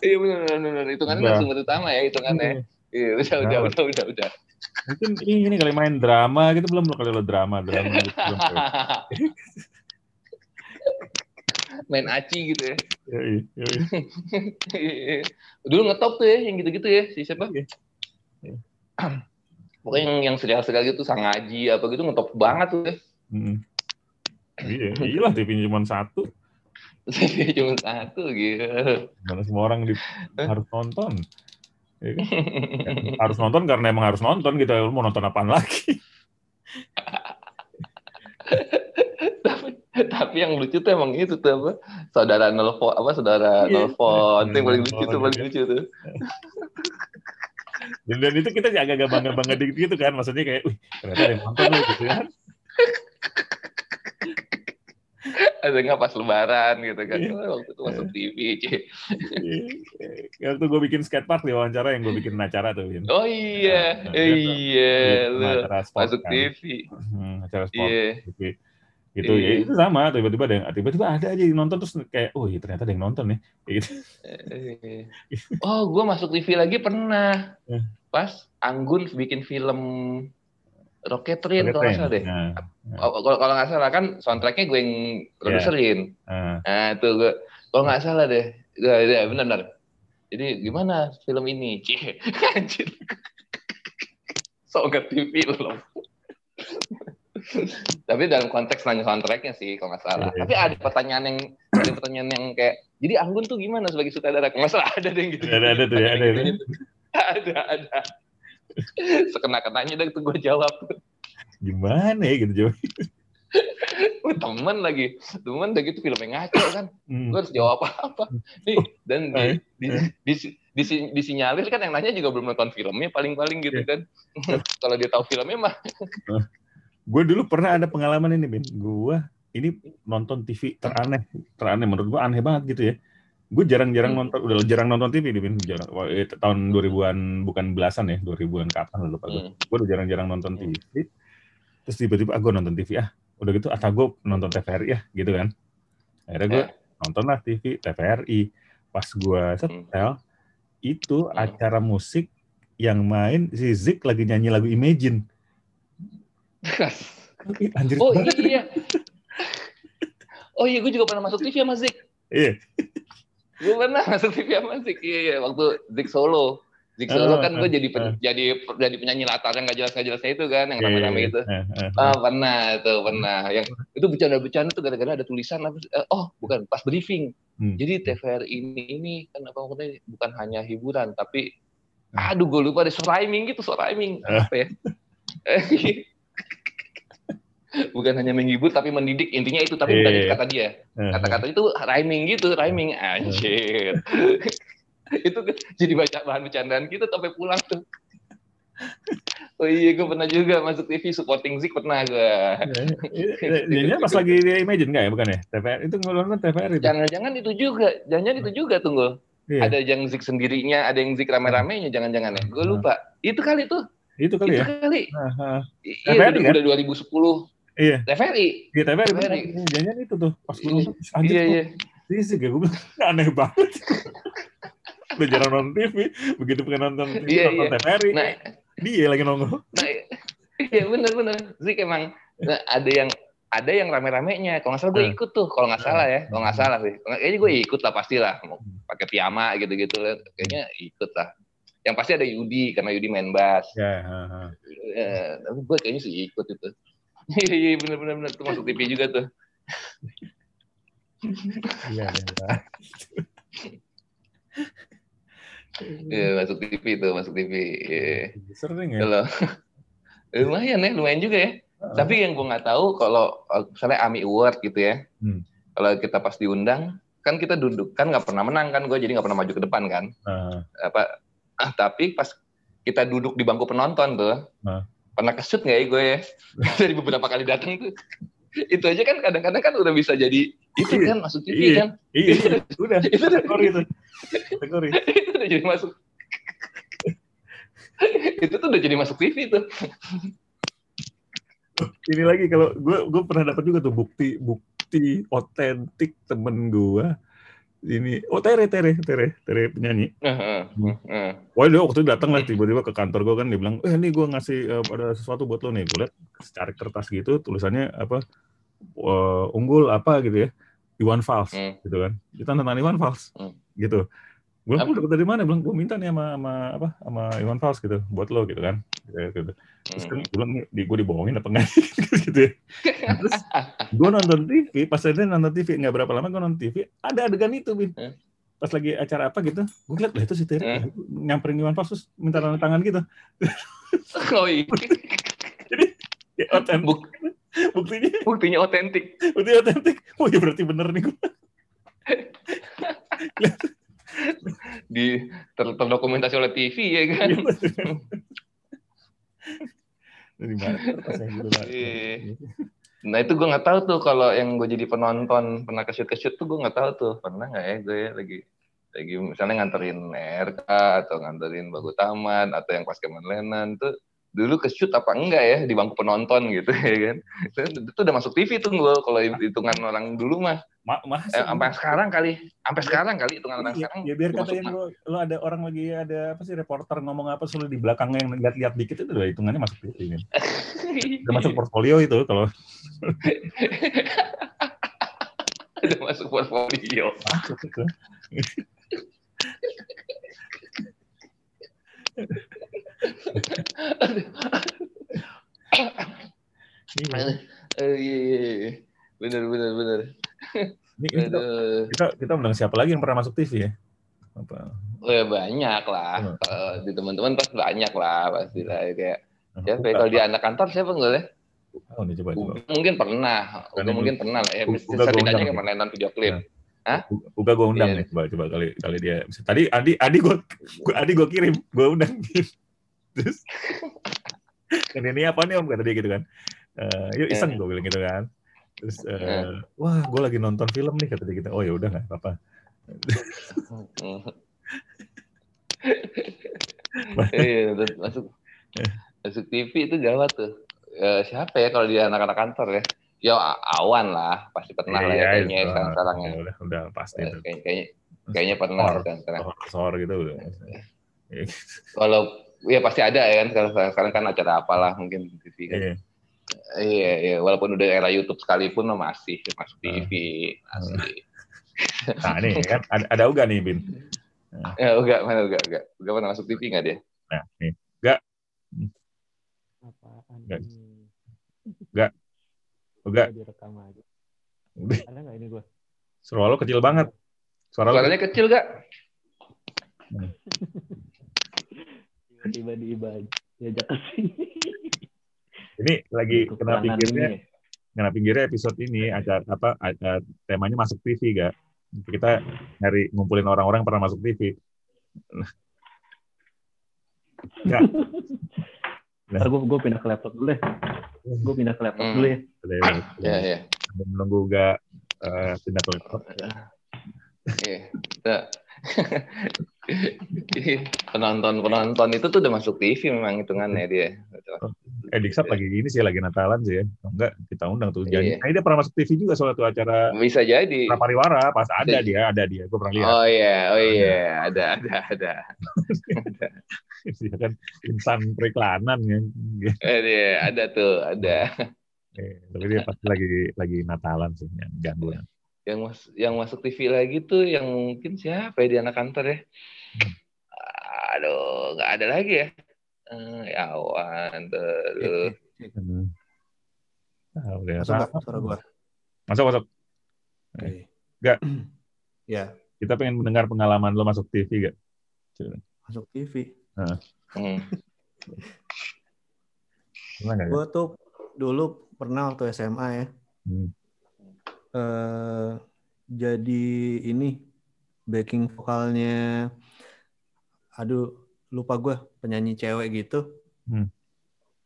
Iya benar benar kan narasumber utama ya hitungannya. Iya, iya udah udah udah udah udah. Mungkin ini kali main drama gitu belum lo kali lo drama drama gitu belum. main aci gitu ya. Yoi, yoi. Dulu ngetop tuh ya, yang gitu-gitu ya, si siapa? Iya. Pokoknya yang yang serial-serial gitu Sangaji apa gitu ngetop banget tuh ya. Hmm. Iya, iyalah TV cuma satu. TV cuma satu gitu. Mana semua orang di, harus nonton. Ya, kan? harus nonton karena emang harus nonton gitu. Mau nonton apaan lagi? tapi yang lucu tuh emang itu tuh apa saudara nelfon apa saudara yeah. nelfon itu yang paling lucu tuh paling lucu tuh dan, dan itu kita agak-agak bangga-bangga dikit gitu kan maksudnya kayak wih ternyata ada yang nonton loh gitu kan ada nggak pas lebaran gitu kan yeah. waktu itu masuk TV yeah. waktu gue bikin skatepark di wawancara yang gue bikin acara tuh Win. oh iya nah, iya masuk kan. TV hmm, acara sport yeah. TV gitu. Ya itu sama tiba-tiba ada yang tiba-tiba ada aja yang nonton terus kayak oh iya ternyata ada yang nonton nih. Gitu. oh gue masuk TV lagi pernah. Eh. pas Anggun bikin film Rocket Train kalau nggak salah deh. Nah, nah. kalau kalau nggak salah kan soundtracknya gue yang produserin. Yeah. nah itu gue kalau nggak salah deh. Ya, ya benar-benar jadi gimana film ini? Cie anjir. So ngerti film tapi dalam konteks nanya soundtracknya sih kalau nggak salah. Yeah. Tapi ada pertanyaan yang ada pertanyaan yang kayak jadi Anggun tuh gimana sebagai sutradara? Kalau nggak salah ada deh gitu. Ada ada tuh ya ada. Gitu. Ada ada. Sekena kenanya dan tuh gue jawab. Gimana ya gitu jawab. temen lagi temen udah gitu filmnya ngaco kan hmm. gue harus jawab apa-apa nih dan di, di, di, di, disinyalir kan yang nanya juga belum nonton filmnya paling-paling gitu iya. kan kalau dia tahu filmnya mah gue dulu pernah ada pengalaman ini, Bin. Gue ini nonton TV teraneh, teraneh menurut gue aneh banget gitu ya. Gue jarang-jarang hmm. nonton, udah jarang nonton TV nih, Bin. Jarang, eh, tahun 2000-an bukan belasan ya, 2000-an kapan lupa gue. Hmm. Gue udah jarang-jarang nonton TV. Hmm. Terus tiba-tiba ah, gue nonton TV ah. Udah gitu, atau gue nonton TVRI ya, gitu kan. Akhirnya gue eh. nonton lah TV TVRI. Pas gue setel, itu acara musik yang main si Zik lagi nyanyi lagu Imagine. Anjir oh banget. iya. Oh iya, gue juga pernah masuk TV sama Zik. Iya. gue pernah masuk TV sama Zik. Iya, iya. Waktu Zik Solo. Zik Solo uh, kan gue uh, jadi uh. jadi jadi penyanyi latar yang gak jelas gak jelasnya itu kan, yang rame-rame yeah, itu. Uh, uh, uh. Ah, pernah itu pernah. Yang itu bercanda-bercanda tuh gara-gara ada tulisan apa? Uh, oh, bukan pas briefing. Hmm. Jadi TVR ini ini kan apa maksudnya bukan hanya hiburan tapi aduh gue lupa ada rhyming gitu, rhyming apa ya? bukan hanya menghibur tapi mendidik intinya itu tapi bukan itu iya. kata dia kata-kata itu rhyming gitu rhyming anjir itu jadi baca bahan bercandaan kita sampai pulang tuh Oh iya, gue pernah juga masuk TV supporting Zik pernah gue. Ini pas lagi di Imagine nggak ya, bukan ya? TVR itu ngeluarin TVR itu. Jangan-jangan itu juga, jangan-jangan itu juga tunggu. Iya. Ada yang Zik sendirinya, ada yang Zik rame-ramenya, jangan-jangan ya. Gue lupa. Itu kali tuh. Itu kali itu ya. Kali. Iya, udah, kan? udah 2010. Iya. TVRI. Iya TVRI. TVRI. Jangan itu tuh. Pas gue nonton, anjir iya, iya. Fisik ya, gue bilang aneh banget. Udah jarang nonton TV, begitu pengen nonton TV, iya, nonton iya. TVRI. Nah, dia lagi nongol. Nah, iya benar-benar. Zik emang nah, ada yang ada yang rame-ramenya. Kalau nggak salah gue hmm. ikut tuh. Kalau nggak salah ya, kalau nggak salah sih. Kayaknya gue ikut lah pastilah. Mau pakai piyama gitu-gitu. Kayaknya ikut lah. Yang pasti ada Yudi karena Yudi main bass. Ya, yeah, uh, uh. tapi gue kayaknya sih ikut itu. Iya iya benar benar benar tuh masuk TV juga tuh. Iya iya. Iya masuk TV tuh masuk TV. Yeah. Sering ya. Kalau lumayan ya lumayan juga ya. Uh. Tapi yang gue nggak tahu kalau misalnya Ami Award gitu ya. Hmm. Kalau kita pas diundang kan kita duduk kan nggak pernah menang kan gue jadi nggak pernah maju ke depan kan. Uh. Apa ah, tapi pas kita duduk di bangku penonton tuh. Uh pernah kesut nggak ya gue ya? Dari beberapa kali datang tuh. Itu aja kan kadang-kadang kan udah bisa jadi itu iya. kan masuk TV iya. kan. Iya udah itu kategori itu. Itu. Udah jadi masuk. Itu tuh udah jadi masuk TV tuh. Ini lagi kalau gue gue pernah dapat juga tuh bukti bukti otentik temen gue ini oh Tere Tere Tere Tere penyanyi. Uh, uh, uh. Wah dia waktu itu datang lah tiba-tiba ke kantor gue kan dia bilang eh ini gue ngasih uh, ada sesuatu buat lo nih gue liat secara kertas gitu tulisannya apa uh, unggul apa gitu ya Iwan Fals hmm. gitu kan kita tentang Iwan Fals hmm. gitu gue bilang dapat dari mana bilang gue minta nih sama sama apa sama Iwan Fals gitu buat lo gitu kan gitu. Terus kan gue bilang di gue dibohongin apa enggak? Gitu ya. Terus gue nonton TV pas ada nonton TV nggak berapa lama gue nonton TV ada adegan itu bin. Pas lagi acara apa gitu gue lihat lah itu si Terry hmm. nyamperin Iwan Fals terus minta tanda tangan gitu. Oh iya. Jadi ya, otentik. Buktinya. buktinya otentik. Buktinya otentik. Oh ya berarti bener nih gue di ter terdokumentasi oleh TV ya kan iya. nah itu gue nggak tahu tuh kalau yang gue jadi penonton pernah ke shoot ke shoot tuh gue nggak tahu tuh. Pernah nggak ya gue ya, lagi lagi misalnya nganterin RK atau nganterin Bagu Taman atau yang pas Kemenlenan tuh dulu ke shoot apa enggak ya di bangku penonton gitu ya kan? Itu udah masuk TV tuh gue kalau hitungan orang dulu mah Ma eh, sampai sekarang kali sampai sekarang kali hitungan orang ya, sekarang ya biar kata yang lo, lo ada orang lagi ada apa sih reporter ngomong apa selalu di belakangnya yang lihat-lihat dikit itu udah hitungannya masuk TV kan. Udah masuk portfolio itu kalau. Udah masuk portfolio. Masuk itu. Iya, iya, iya. Bener, bener, bener. Ini, kita, kita, kita undang siapa lagi yang pernah masuk TV ya? Apa? Oh, ya banyak lah. Uh, di teman-teman pasti banyak lah pasti lah kayak nah, ya? kalau di anak kantor siapa enggak ya? Oh, ini coba, coba. Mungkin pernah, Uga mungkin pernah lah ya. Setidaknya yang pernah nonton video klip. Nah. Hah? Uga gue undang yeah. nih, coba coba kali kali dia. Tadi Adi Adi gue Adi gue kirim, gue undang terus kan ini apa nih om kata dia gitu kan uh, yuk iseng gue bilang gitu kan terus uh, wah gue lagi nonton film nih kata dia gitu. Oh ya udah nggak apa-apa. Iya masuk masuk TV itu gawat tuh. Uh, siapa ya kalau dia anak-anak kantor ya? Ya awan lah pasti pernah lah ya iya, kayaknya ya, sekarang sekarang ya. udah udah pasti uh, kayaknya kayaknya pernah sekarang sekarang. sor gitu udah kalau ya pasti ada ya kan sekarang, sekarang kan acara apalah mungkin TV kan. Iya. Iya, iya, walaupun udah era YouTube sekalipun masih masuk TV, masih. Nah, ini kan ada, ada Uga nih, Bin. Nah. Ya, Uga, mana Uga? Uga, Uga pernah masuk TV nggak dia? Nah, nih. Uga. Apaan Uga. Uga. Uga. Direkam aja. Ada nggak ini gua? Suara lo kecil banget. Suara Suaranya lo... kecil, Gak? Hmm. tiba-tiba diajak ke sini. Ini lagi kena pinggirnya, ya? kena pinggirnya episode ini acara apa acara, temanya masuk TV gak? Kita nyari ngumpulin orang-orang pernah masuk TV. Ya. Nah. gue gue pindah ke laptop dulu deh. Gue pindah ke laptop hmm. dulu ya. Iya iya. Menunggu gak uh, pindah ke laptop. Iya penonton penonton itu tuh udah masuk TV memang hitungannya dia. Eh Diksat lagi ini sih lagi Natalan sih ya. Enggak kita undang tuh. Jadi iya. dia pernah masuk TV juga soal tuh acara. Bisa jadi. Pariwara pas ada Bisa. dia ada dia. Gue pernah lihat. Oh iya oh iya ada ada ada. ada. dia kan insan periklanan kan. Eh dia ada tuh ada. Eh, tapi dia pasti lagi lagi Natalan sih yang ganggu yang mas yang masuk TV lagi tuh yang mungkin siapa ya di anak kantor ya aduh nggak ada lagi ya ya awan tuh ah, udah masuk suara gua? Masuk masuk. Okay. Gak. ya. Kita pengen mendengar pengalaman lo masuk TV gak masuk TV nah. hmm. gue tuh dulu pernah waktu SMA ya. Hmm. Uh, jadi ini backing vokalnya aduh lupa gue penyanyi cewek gitu hmm.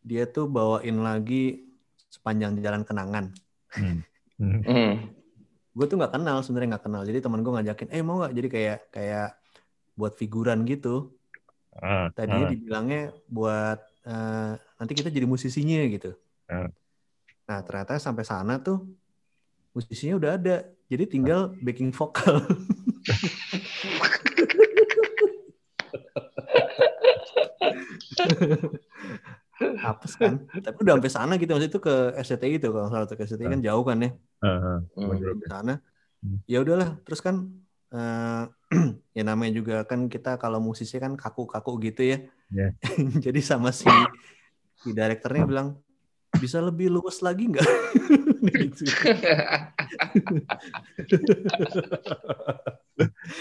dia tuh bawain lagi sepanjang jalan kenangan hmm. Hmm. hmm. gue tuh nggak kenal sebenarnya nggak kenal jadi teman gue ngajakin eh mau nggak jadi kayak kayak buat figuran gitu uh, tadinya uh. dibilangnya buat uh, nanti kita jadi musisinya gitu uh. nah ternyata sampai sana tuh musisinya udah ada jadi tinggal backing vokal hapus kan? Tapi udah sampai sana gitu maksudnya itu ke SCTI itu kalau salah ke SCTI kan jauh kan ya? Uh, uh, sana. Hmm. ya udahlah terus kan uh, ya namanya juga kan kita kalau musisi kan kaku-kaku gitu ya. Yeah. jadi sama si si direkturnya bilang bisa lebih luas lagi nggak?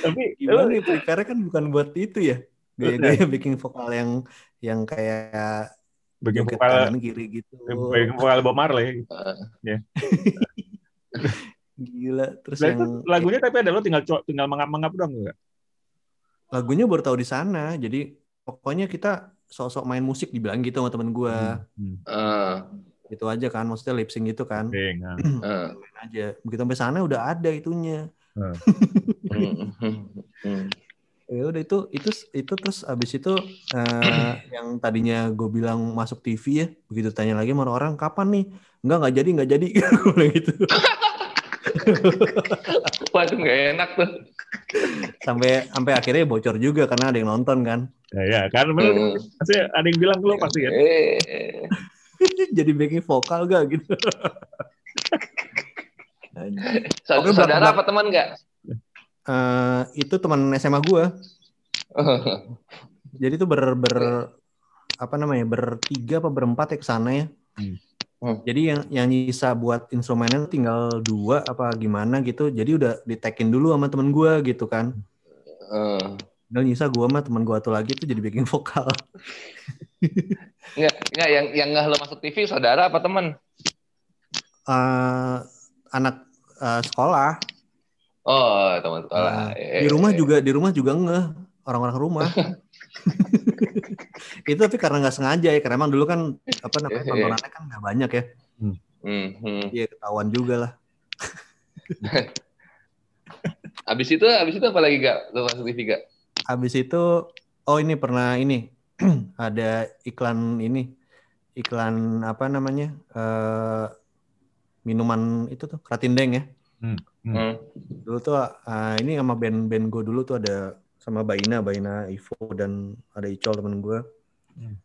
Tapi gimana nih prepare kan bukan buat itu ya. Gaya-gaya bikin vokal yang yang kayak vokal kanan kiri gitu bikin vokal Bob Marley ya Gila. Terus nah, yang lagunya tapi ada lo tinggal tinggal mengap-mengap dong enggak? Lagunya baru tahu di sana. Jadi pokoknya kita sosok main musik dibilang gitu sama temen gue. Hmm. Uh. Gitu aja kan, maksudnya lip sync gitu kan. Uh. Main aja. Begitu sampai sana udah ada itunya. Uh. ya udah itu itu itu terus abis itu uh, yang tadinya gue bilang masuk TV ya begitu tanya lagi sama orang kapan nih nggak nggak jadi nggak jadi gitu Waduh nggak enak tuh. Sampai sampai akhirnya bocor juga karena ada yang nonton kan. Ya, ya kan hmm. pasti ada yang bilang lo pasti ya. Jadi backing vokal gak gitu. Saudara, saudara apa teman nggak? Uh, itu teman SMA gue. Jadi itu ber, ber apa namanya bertiga apa berempat ya ke sana ya. Hmm. Hmm. Jadi yang yang nyisa buat instrumennya tinggal dua apa gimana gitu. Jadi udah ditekin dulu sama temen gue gitu kan. Uh. Dan nyisa gue sama temen gue tuh lagi tuh jadi bikin vokal. Enggak, enggak yang yang nggak lo masuk TV saudara apa temen? Uh, anak uh, sekolah. Oh, teman sekolah. Uh, di rumah juga di rumah juga nggak orang-orang rumah. itu tapi karena nggak sengaja ya karena emang dulu kan apa namanya iya, iya. tontonannya kan nggak banyak ya hmm. Hmm. iya ketahuan juga lah abis itu abis itu apa lagi gak lo masuk TV gak abis itu oh ini pernah ini ada iklan ini iklan apa namanya uh, minuman itu tuh Kratindeng ya hmm. Hmm. dulu tuh uh, ini sama band-band gue dulu tuh ada sama Baina, Baina Ivo dan ada Icol temen gue. Hmm.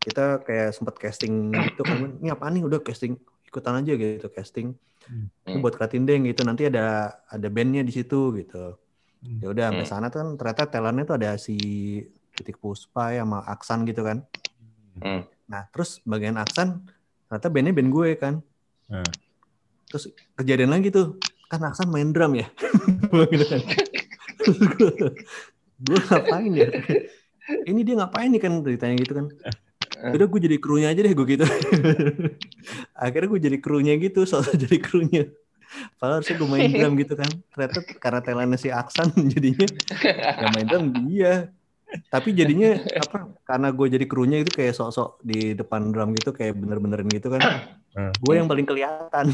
Kita kayak sempat casting gitu kan, ini apa nih udah casting ikutan aja gitu casting. Hmm. Ini buat Kratindeng gitu, nanti ada ada bandnya di situ gitu. Hmm. Ya udah sampai hmm. sana tuh kan ternyata talentnya tuh ada si Titik Puspa ya sama Aksan gitu kan. Hmm. Nah terus bagian Aksan ternyata bandnya band gue kan. Hmm. Terus kejadian lagi tuh kan Aksan main drum ya. gitu kan. Gue ngapain ya? Ini dia ngapain nih? kan ditanya gitu kan. Udah gue jadi krunya aja deh gue gitu. Akhirnya gue jadi krunya gitu soalnya jadi krunya. Padahal harusnya gue main drum gitu kan. Ternyata karena talentnya si Aksan jadinya yang main drum dia tapi jadinya apa karena gue jadi krunya itu kayak sok-sok di depan drum gitu kayak bener-benerin gitu kan. Gue yang paling kelihatan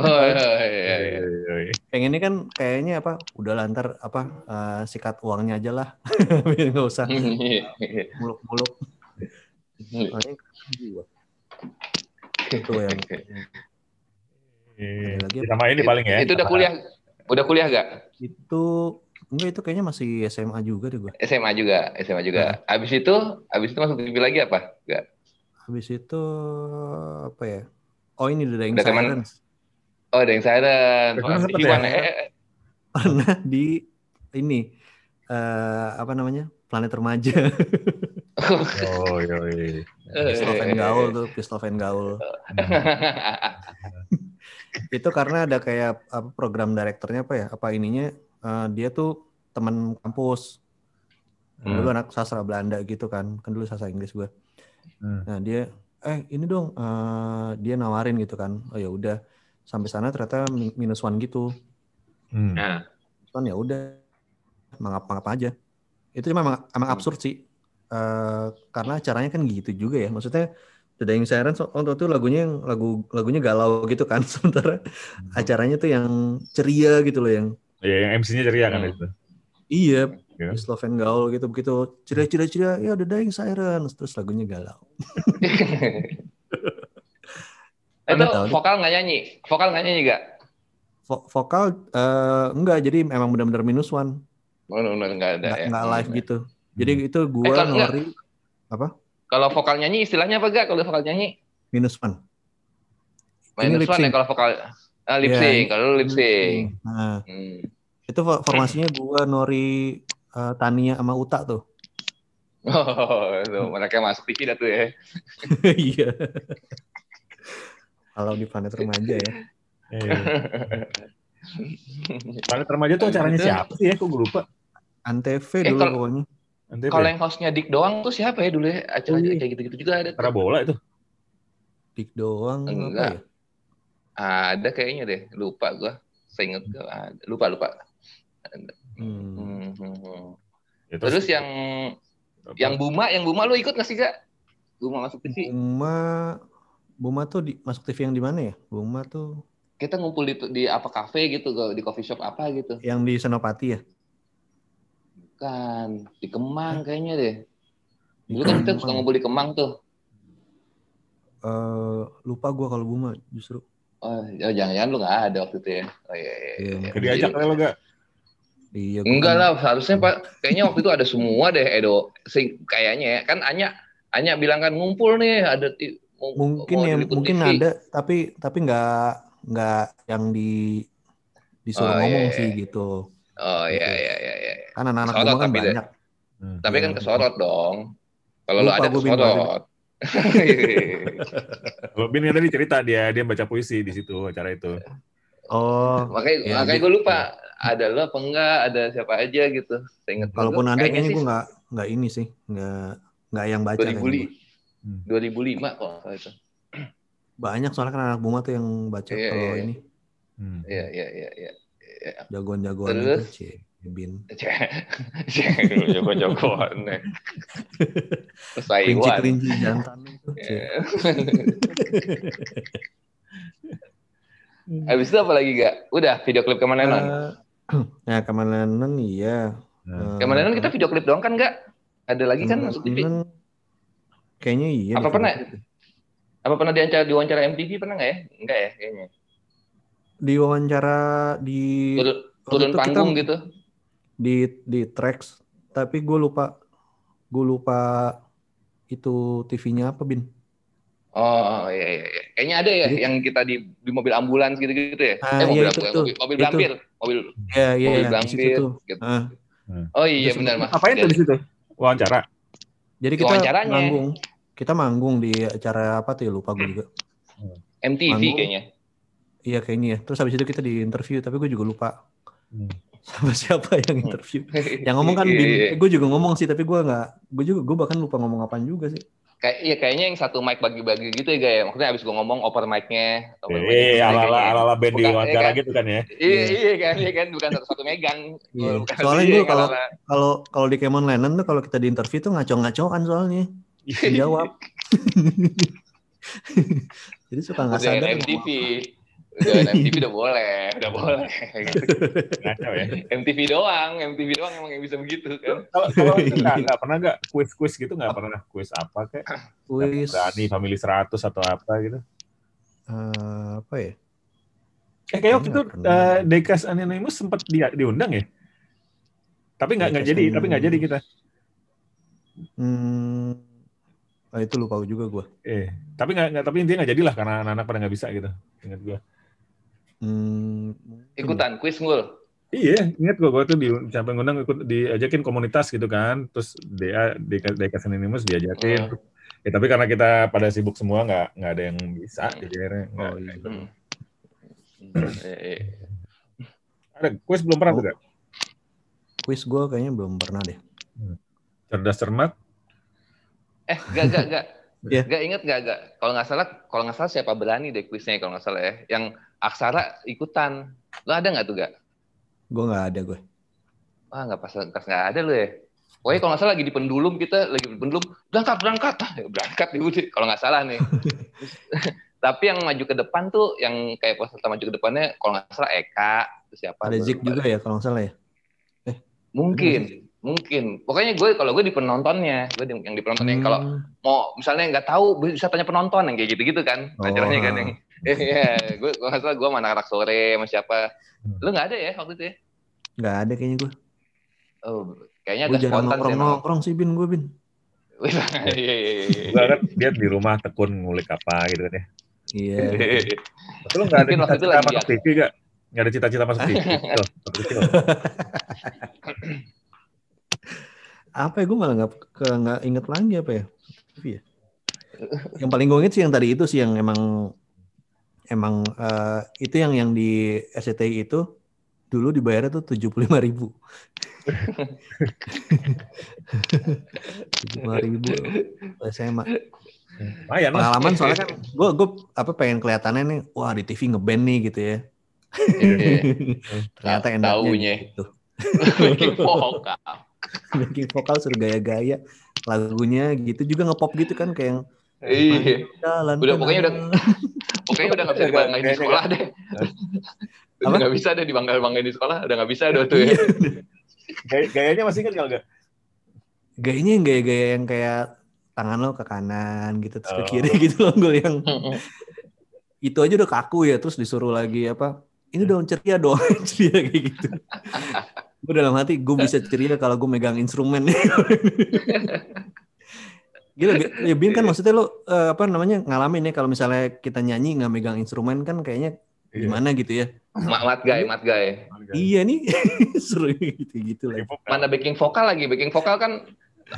Oh, iya, iya, iya. Pengennya kan kayaknya apa? Udah lantar apa uh, sikat uangnya aja lah, biar nggak usah muluk-muluk. Soalnya itu yang lagi sama ini paling ya. Itu udah kuliah, udah kuliah gak? Itu enggak itu kayaknya masih SMA juga deh gue. SMA juga, SMA juga. Nah. Abis itu, abis itu masuk TV lagi apa? Enggak. Abis itu apa ya? Oh ini The Dying Sirens. Oh, ada yang silent. Gimana? Ya? Pernah di ini uh, apa namanya? Planet remaja. oh, iya, iya. Pistol Van Gaul tuh, Pistol Van Gaul. itu karena ada kayak apa program direkturnya apa ya? Apa ininya uh, dia tuh teman kampus. Hmm. Dulu anak sastra Belanda gitu kan. Kan dulu sastra Inggris gue. Hmm. Nah, dia eh ini dong uh, dia nawarin gitu kan. Oh ya udah sampai sana ternyata minus one gitu. Hmm. Nah. Kan ya udah mangap mangap aja. Itu memang emang hmm. absurd sih. Uh, karena caranya kan gitu juga ya. Maksudnya The Dying Sirens waktu itu lagunya yang lagu lagunya galau gitu kan. Sementara hmm. acaranya tuh yang ceria gitu loh yang. Iya, yang MC-nya ceria kan hmm. itu. Iya, yeah. Sloven Gaul gitu begitu ceria ceria ceria ya The Dying Sirens terus lagunya galau. Itu vokal nggak nyanyi? Vokal nggak nyanyi gak? Vo vokal uh, enggak, jadi memang benar-benar minus one. Oh, benar nggak ada nggak, ya? Nggak live gitu. Jadi itu gue eh, ngori apa? Kalau vokal nyanyi istilahnya apa gak? Kalau vokal nyanyi? Minus one. Minus one ya kalau vokal. Ah, lip iya, sync, ya, kalau lip sync. Nah, hmm. Itu formasinya gua Nori uh, Tania sama Uta tuh. Oh, itu mereka masuk TV dah tuh ya. Iya. Kalau di planet remaja ya. Iya. planet remaja tuh acaranya siapa sih ya? Kok gue lupa. Antv eh, dulu pokoknya. Kalau yang hostnya Dik doang tuh siapa ya dulu ya? Acara oh, iya. kayak gitu-gitu juga ada. Acara bola itu. Dik doang Enggak. apa ya? Ada kayaknya deh, lupa gua. Saya ingat gua. Lupa lupa. Hmm. Hmm. Ya, terus, terus yang apa? yang Buma, yang Buma lu ikut nggak sih gak? Buma masuk TV. Buma Buma tuh di, masuk TV yang di mana ya? Buma tuh kita ngumpul di di apa kafe gitu di coffee shop apa gitu. Yang di Senopati ya? Bukan, di Kemang kayaknya deh. Dulu kan kita suka ngumpul di Kemang tuh. Uh, lupa gua kalau Buma justru. Oh, ya, jangan-jangan lu nggak ada waktu itu ya? Oh iya iya. iya. iya. Diajak lo gak? Iya. Enggak lah, harusnya Pak. Kayaknya waktu itu ada semua deh Edo. Sing kayaknya ya. Kan Anya Anya bilang kan ngumpul nih ada mungkin ya mungkin TV. ada tapi tapi nggak nggak yang di disuruh oh, iya, ngomong iya. sih gitu. Oh iya gitu. iya iya iya. Kan anak-anak kan banyak. Hmm. Tapi kan kesorot dong. Kalau lu ada kesorot. Kalau Bin tadi cerita dia dia baca puisi di situ acara itu. Oh. Makanya ya, makanya gue lupa ada lo apa enggak, ada siapa aja gitu. Saya ingat Kalaupun ada kayaknya, gue nggak nggak ini sih, nggak nggak yang baca. 2000, 2005 kok itu. Banyak soalnya kan anak bunga tuh yang baca iya, kalau iya. ini. Hmm. Iya iya iya iya. Jagoan-jagoan itu, Bin. Jago-jagoan nih. Kelinci-kelinci jantan itu. Habis itu apa lagi gak? Udah video klip Kemalenon. Uh, ya Kemalenon iya. Uh, Kemalenon kita video klip doang kan gak? Ada lagi kan masuk TV? Kayaknya iya. Apa pernah? Apa pernah diwawancara diwawancara MTV pernah nggak ya? Enggak ya kayaknya. Di wawancara di turun, turun panggung kita, gitu di di tracks tapi gue lupa gue lupa itu TV-nya apa bin Oh iya iya, iya. kayaknya ada ya Jadi, yang kita di, di mobil ambulans gitu-gitu ya? Ah, eh mobil iya, itu, ambulans, mobil, mobil blampir, mobil iya, iya, mobil iya, blampir. Gitu. Ah. Oh iya benar mas. Apa itu di situ? Wawancara. Jadi kita manggung, kita manggung di acara apa tuh ya lupa gue juga. MTV manggung. kayaknya. Iya kayaknya ya. Terus habis itu kita di interview tapi gue juga lupa. Hmm sama siapa yang interview. yang ngomong kan Bin, gue juga ngomong sih, tapi gue nggak, gue juga gue bahkan lupa ngomong apa juga sih. Kayak iya kayaknya yang satu mic bagi-bagi gitu ya guys. Maksudnya abis gue ngomong oper mic-nya. Iya, ala ala ala ala band di wawancara kan? gitu kan ya. Iya iya kan, iya kan bukan satu-satu megang. Iya. Soalnya gue kalau kalau kalau di Kemon Lennon tuh kalau kita di interview tuh ngaco-ngacoan soalnya. Jawab. Jadi suka nggak sadar. MTV udah MTV udah boleh, udah boleh. Ngaco ya. MTV doang, MTV doang emang yang bisa begitu kan. Kalau nggak nggak pernah nggak kuis kuis gitu nggak pernah kuis apa kayak kuis berani family 100 atau apa gitu. Uh, apa ya? Eh kayak waktu itu uh, Dekas Anonymous sempat di, diundang ya? Tapi nggak nggak jadi, tapi nggak jadi kita. Hmm, oh, itu lupa juga gue. Eh, tapi nggak tapi intinya nggak jadilah karena anak-anak pada nggak bisa gitu. Ingat gue. Hmm, ikutan kuis ngul. Iya, ingat gue, gue tuh di sampai ngundang ikut diajakin komunitas gitu kan, terus DA DK Seninimus diajakin. Hmm. Ya tapi karena kita pada sibuk semua nggak nggak ada yang bisa, jadi akhirnya nggak. Oh, iya. Hmm. Ada kuis belum pernah juga? Kuis gue kayaknya belum pernah deh. Hmm. Cerdas cermat? Eh, gak, gak, gak. Yeah. Gak inget gak, gak. Kalau nggak salah, kalau nggak salah siapa berani deh kuisnya kalau nggak salah ya. Yang Aksara ikutan. Lo ada nggak tuh gak? Gue nggak ada gue. Wah nggak pas pas nggak ada lo ya. Pokoknya kalau nggak salah lagi di pendulum kita lagi di pendulum berangkat berangkat ah, ya berangkat nih udah kalau nggak salah nih. Tapi yang maju ke depan tuh yang kayak peserta maju ke depannya kalau nggak salah Eka siapa? Ada Zik juga ya kalau nggak salah ya. Eh mungkin mungkin pokoknya gue kalau gue di penontonnya gue di, yang di penontonnya hmm. kalau mau misalnya nggak tahu bisa tanya penonton yang kayak gitu gitu kan oh. acaranya kan yang Iya, gue gue nggak salah gue mana anak sore sama siapa. Hmm. Lu nggak ada ya waktu itu ya? Nggak ada kayaknya gue. Oh, kayaknya agak spontan nongkrong, sih. Nongkrong sih bin gue bin. Iya iya iya. iya. Gue kan dia di rumah tekun ngulik apa gitu kan ya. Iya. Tapi lu nggak ada cita-cita masuk TV gak? Nggak ada cita-cita masuk TV? apa ya? Gue malah nggak nggak inget lagi apa ya? TV ya? Yang paling gue inget sih yang tadi itu sih yang emang emang uh, itu yang yang di SCTI itu dulu dibayarnya tuh tujuh puluh lima ribu. Tujuh puluh ribu SMA. Lumayan Pengalaman soalnya kan gue gue apa pengen kelihatannya nih, wah di TV ngeband nih gitu ya. Iya. Ternyata enaknya gitu. Vokal. Backing vokal suruh gaya-gaya lagunya gitu juga ngepop gitu kan kayak Iya. Jalan udah pokoknya udah pokoknya udah nggak bisa dibanggain di sekolah deh. Udah nggak bisa deh dibanggain di sekolah, udah nggak bisa deh tuh ya. Gay gayanya masih kan kalau nggak? Gayanya yang gaya-gaya yang kayak tangan lo ke kanan gitu terus ke kiri oh. gitu loh gue yang itu aja udah kaku ya terus disuruh lagi apa ini dong ceria dong ceria kayak gitu gue dalam hati gue bisa ceria kalau gue megang instrumen Gila, ya Bin kan iya. maksudnya lo uh, apa namanya ngalamin ya kalau misalnya kita nyanyi nggak megang instrumen kan kayaknya iya. gimana gitu ya? Mat, mat guy, mat guy. Iya nih, seru gitu gitu lah. Mana backing vokal lagi, backing vokal kan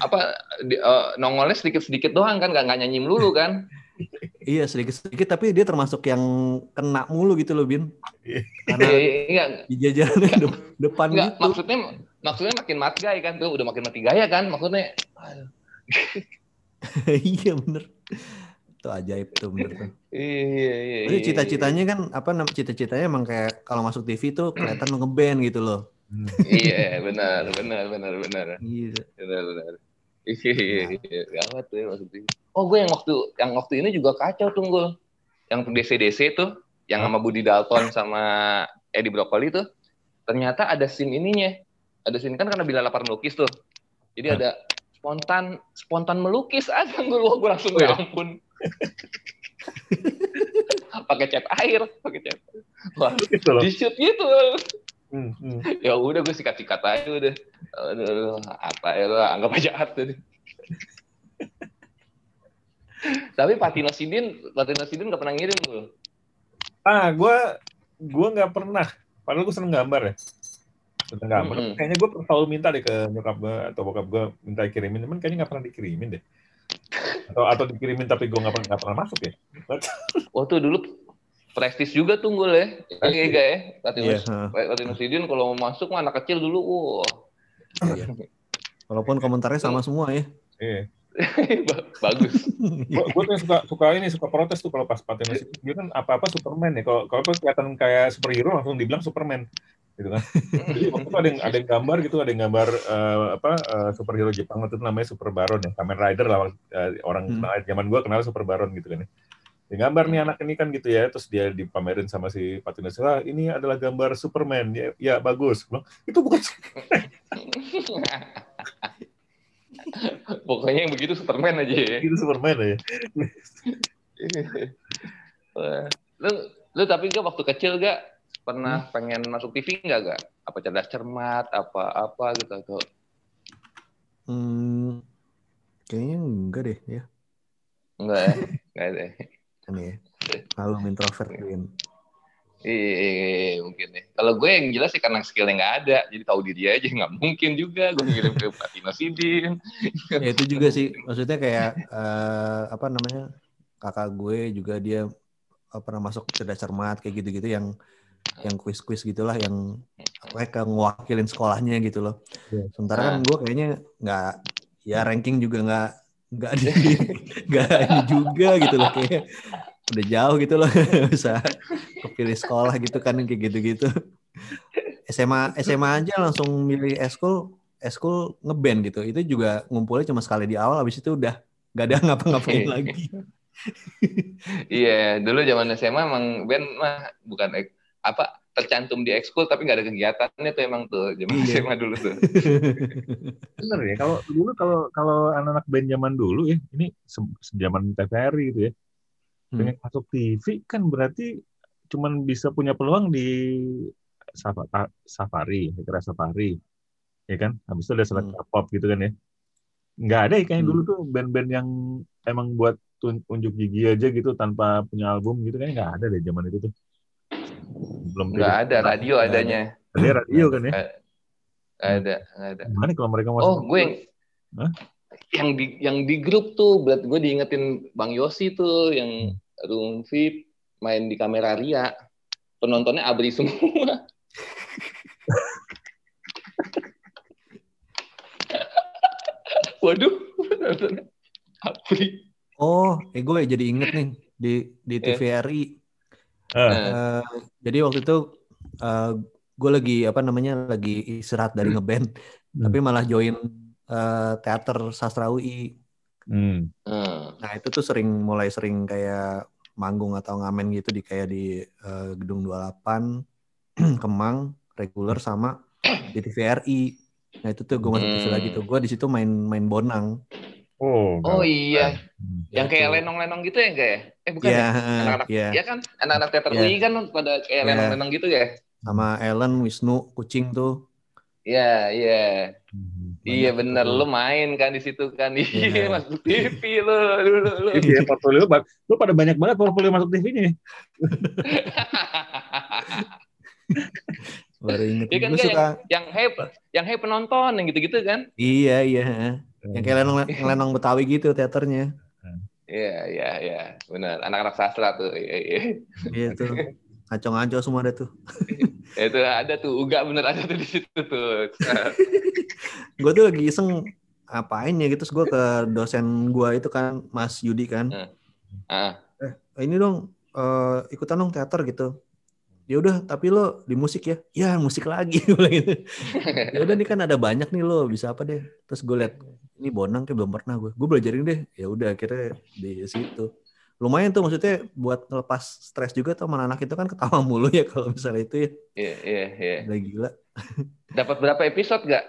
apa di, uh, nongolnya sedikit-sedikit doang kan nggak nyanyi melulu kan? Iya sedikit-sedikit tapi dia termasuk yang kena mulu gitu loh Bin. Karena iya, iya, di jajarannya de depan enggak, gitu. Maksudnya maksudnya makin mat guy kan tuh. Udah makin mati gaya kan maksudnya. iya bener. Itu ajaib tuh bener tuh. Iya iya iya cita-citanya kan apa nama cita-citanya emang kayak kalau masuk TV tuh kelihatan ngeband gitu loh. Hmm. iya benar benar benar benar. Iya. Benar benar. Iya iya iya. Gawat tuh ya TV oh gue yang waktu yang waktu ini juga kacau tuh gue yang DC DC tuh yang sama Budi Dalton sama Edi Brokoli tuh ternyata ada scene ininya. Ada scene kan karena bila lapar melukis tuh. Jadi ada spontan spontan melukis aja gue gue langsung ya ampun pakai cat air pakai cat wah gitu di shoot gitu. Hmm, hmm. ya udah gue sikat sikat aja udah. Aduh, apa ya anggap aja art tadi tapi Patino Sidin Patino Sidin gak pernah ngirim gue ah gue gue nggak pernah padahal gue seneng gambar ya tentang gambar. Mm-hmm. Kayaknya gue selalu minta deh ke nyokap gue atau bokap gue minta kirimin, teman kayaknya nggak pernah dikirimin deh. Atau atau dikirimin tapi gue nggak pernah nggak pernah masuk ya. Waktu dulu prestis juga tunggu ya. Iya gak ya? Latinus, yeah. Latinus Sidin kalau mau masuk mah anak kecil dulu, wow. Iya. Walaupun komentarnya sama semua ya. Iya. Bagus. gue tuh suka suka ini suka protes tuh kalau pas Patinus dia kan apa apa Superman ya. Kalau kalau kelihatan kayak superhero langsung dibilang Superman gitu kan. Jadi waktu itu ada yang ada yang gambar gitu, ada yang gambar uh, apa uh, superhero Jepang waktu itu namanya Super Baron ya, Kamen Rider lah uh, orang hmm. kenal zaman gua kenal Super Baron gitu kan. Ya. Dia gambar nih anak ini kan gitu ya, terus dia dipamerin sama si Patinus, ah ini adalah gambar Superman, ya, ya bagus. Bilang, itu bukan Pokoknya yang begitu Superman aja ya. Itu Superman aja. lu lu tapi gak waktu kecil gak pernah hmm. pengen masuk TV nggak gak? Apa cerdas cermat, apa apa gitu tuh? Hmm, kayaknya enggak deh ya. Enggak ya, enggak deh. Ini ya, malu introvert. Iya, mungkin nih. Kalau gue yang jelas sih karena skillnya nggak ada, jadi tahu diri aja nggak mungkin juga gue ngirim ke Patino Sidin. ya itu juga sih, maksudnya kayak uh, apa namanya kakak gue juga dia pernah masuk cerdas cermat kayak gitu-gitu yang yang kuis-kuis gitulah yang mereka ngewakilin sekolahnya gitu loh. Sementara kan gue kayaknya nggak ya ranking juga nggak nggak di nggak ini juga gitu loh kayak udah jauh gitu loh bisa kepilih sekolah gitu kan kayak gitu-gitu. SMA SMA aja langsung milih eskul eskul ngeband gitu. Itu juga ngumpulnya cuma sekali di awal habis itu udah nggak ada ngapa-ngapain lagi. Iya, yeah, dulu zaman SMA emang band mah bukan apa tercantum di ekskul tapi nggak ada kegiatannya tuh emang tuh zaman iya. SMA dulu tuh. Bener ya kalau dulu kalau kalau anak-anak band zaman dulu ya ini sejaman TVRI gitu ya. Hmm. Pengen masuk TV kan berarti cuman bisa punya peluang di Safari, kira Safari. Ya kan? Habis itu ada select hmm. pop gitu kan ya. Nggak ada ya kayaknya hmm. dulu tuh band-band yang emang buat unjuk gigi aja gitu tanpa punya album gitu kan nggak ada deh zaman itu tuh. Belum nggak ada radio gak adanya. Ada radio kan ya? Ada, ada. Gimana kalau mereka masuk? Oh, gue yang Hah? yang di yang di grup tuh, buat gue diingetin Bang Yosi tuh yang hmm. Room VIP main di kamera Ria. Penontonnya abri semua. Waduh, Apri. Oh, eh gue jadi inget nih di di TVRI. Uh. Uh, eh, jadi waktu itu uh, gue lagi apa namanya lagi istirahat dari hmm. ngeband, hmm. tapi malah join uh, teater sastra UI. Hmm. Nah itu tuh sering mulai sering kayak manggung atau ngamen gitu di kayak di uh, gedung 28 Kemang reguler sama di TVRI Nah itu tuh gue masuk TV lagi tuh. Hmm. Gue di situ main main bonang. Oh, oh iya. Hmm. Yang kayak lenong-lenong gitu ya enggak ya? Eh bukan yeah, ya? Anak-anak yeah. ya kan? Anak-anak teater yeah. UI kan pada kayak yeah. lenong-lenong gitu ya? Sama Ellen, Wisnu, Kucing tuh. Iya, iya. Hmm, iya bener, lu main kan di situ kan. Iya, yeah. masuk TV lu dulu lu. Iya, portfolio lu pada banyak banget portfolio masuk TV-nya. Baru inget. Iya kan suka... yang, yang hey yang hey penonton yang gitu-gitu kan? Iya iya. Yang kayak lenong lenong Betawi gitu teaternya. Iya iya iya benar anak-anak sastra tuh. Iya iya. Iya tuh. Ngaco-ngaco semua ada tuh. itu ada tuh, uga bener ada tuh di situ tuh. gue tuh lagi iseng apain ya gitu, gue ke dosen gue itu kan, Mas Yudi kan. Uh. Uh. Eh, ini dong, uh, ikutan dong teater gitu ya udah tapi lo di musik ya ya musik lagi gitu ya udah nih kan ada banyak nih lo bisa apa deh terus gue liat ini bonang kayak belum pernah gue gue belajarin deh ya udah akhirnya di situ lumayan tuh maksudnya buat ngelepas stres juga tuh mana anak itu kan ketawa mulu ya kalau misalnya itu ya iya iya iya udah gila dapat berapa episode gak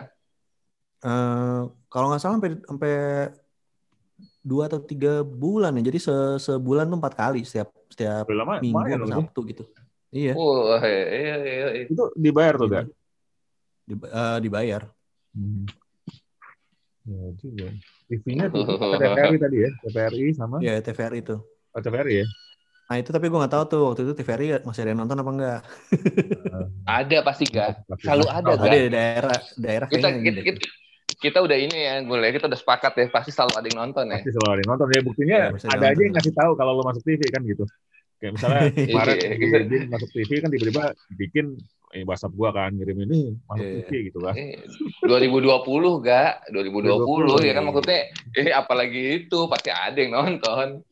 uh, kalau nggak salah sampai sampai dua atau tiga bulan ya jadi se sebulan tuh empat kali setiap setiap lama, minggu atau sabtu gitu Iya. Oh, iya, iya, iya. Itu dibayar tuh, gak? Di, uh, dibayar. Hmm. Ya juga. TV-nya tuh TVRI tadi ya, TVRI sama? Iya, TVRI itu. Oh, TVRI ya? Nah itu tapi gue gak tahu tuh waktu itu TVRI masih ada yang nonton apa enggak? ada pasti gak? Selalu ada oh, gak? Ada di daerah daerah kita, kita, kita, kita udah ini ya, gue lihat kita udah sepakat ya, pasti selalu ada yang nonton ya. Pasti selalu ada yang nonton ya, buktinya ya, ada aja yang ngasih tahu kalau lo masuk TV kan gitu. Kayak misalnya kemarin iya, iya. di, masuk TV kan tiba-tiba bikin eh, WhatsApp gua kan ngirim ini masuk TV iya. gitu kan. 2020 gak? 2020, 2020 ya kan maksudnya eh apalagi itu pasti ada yang nonton.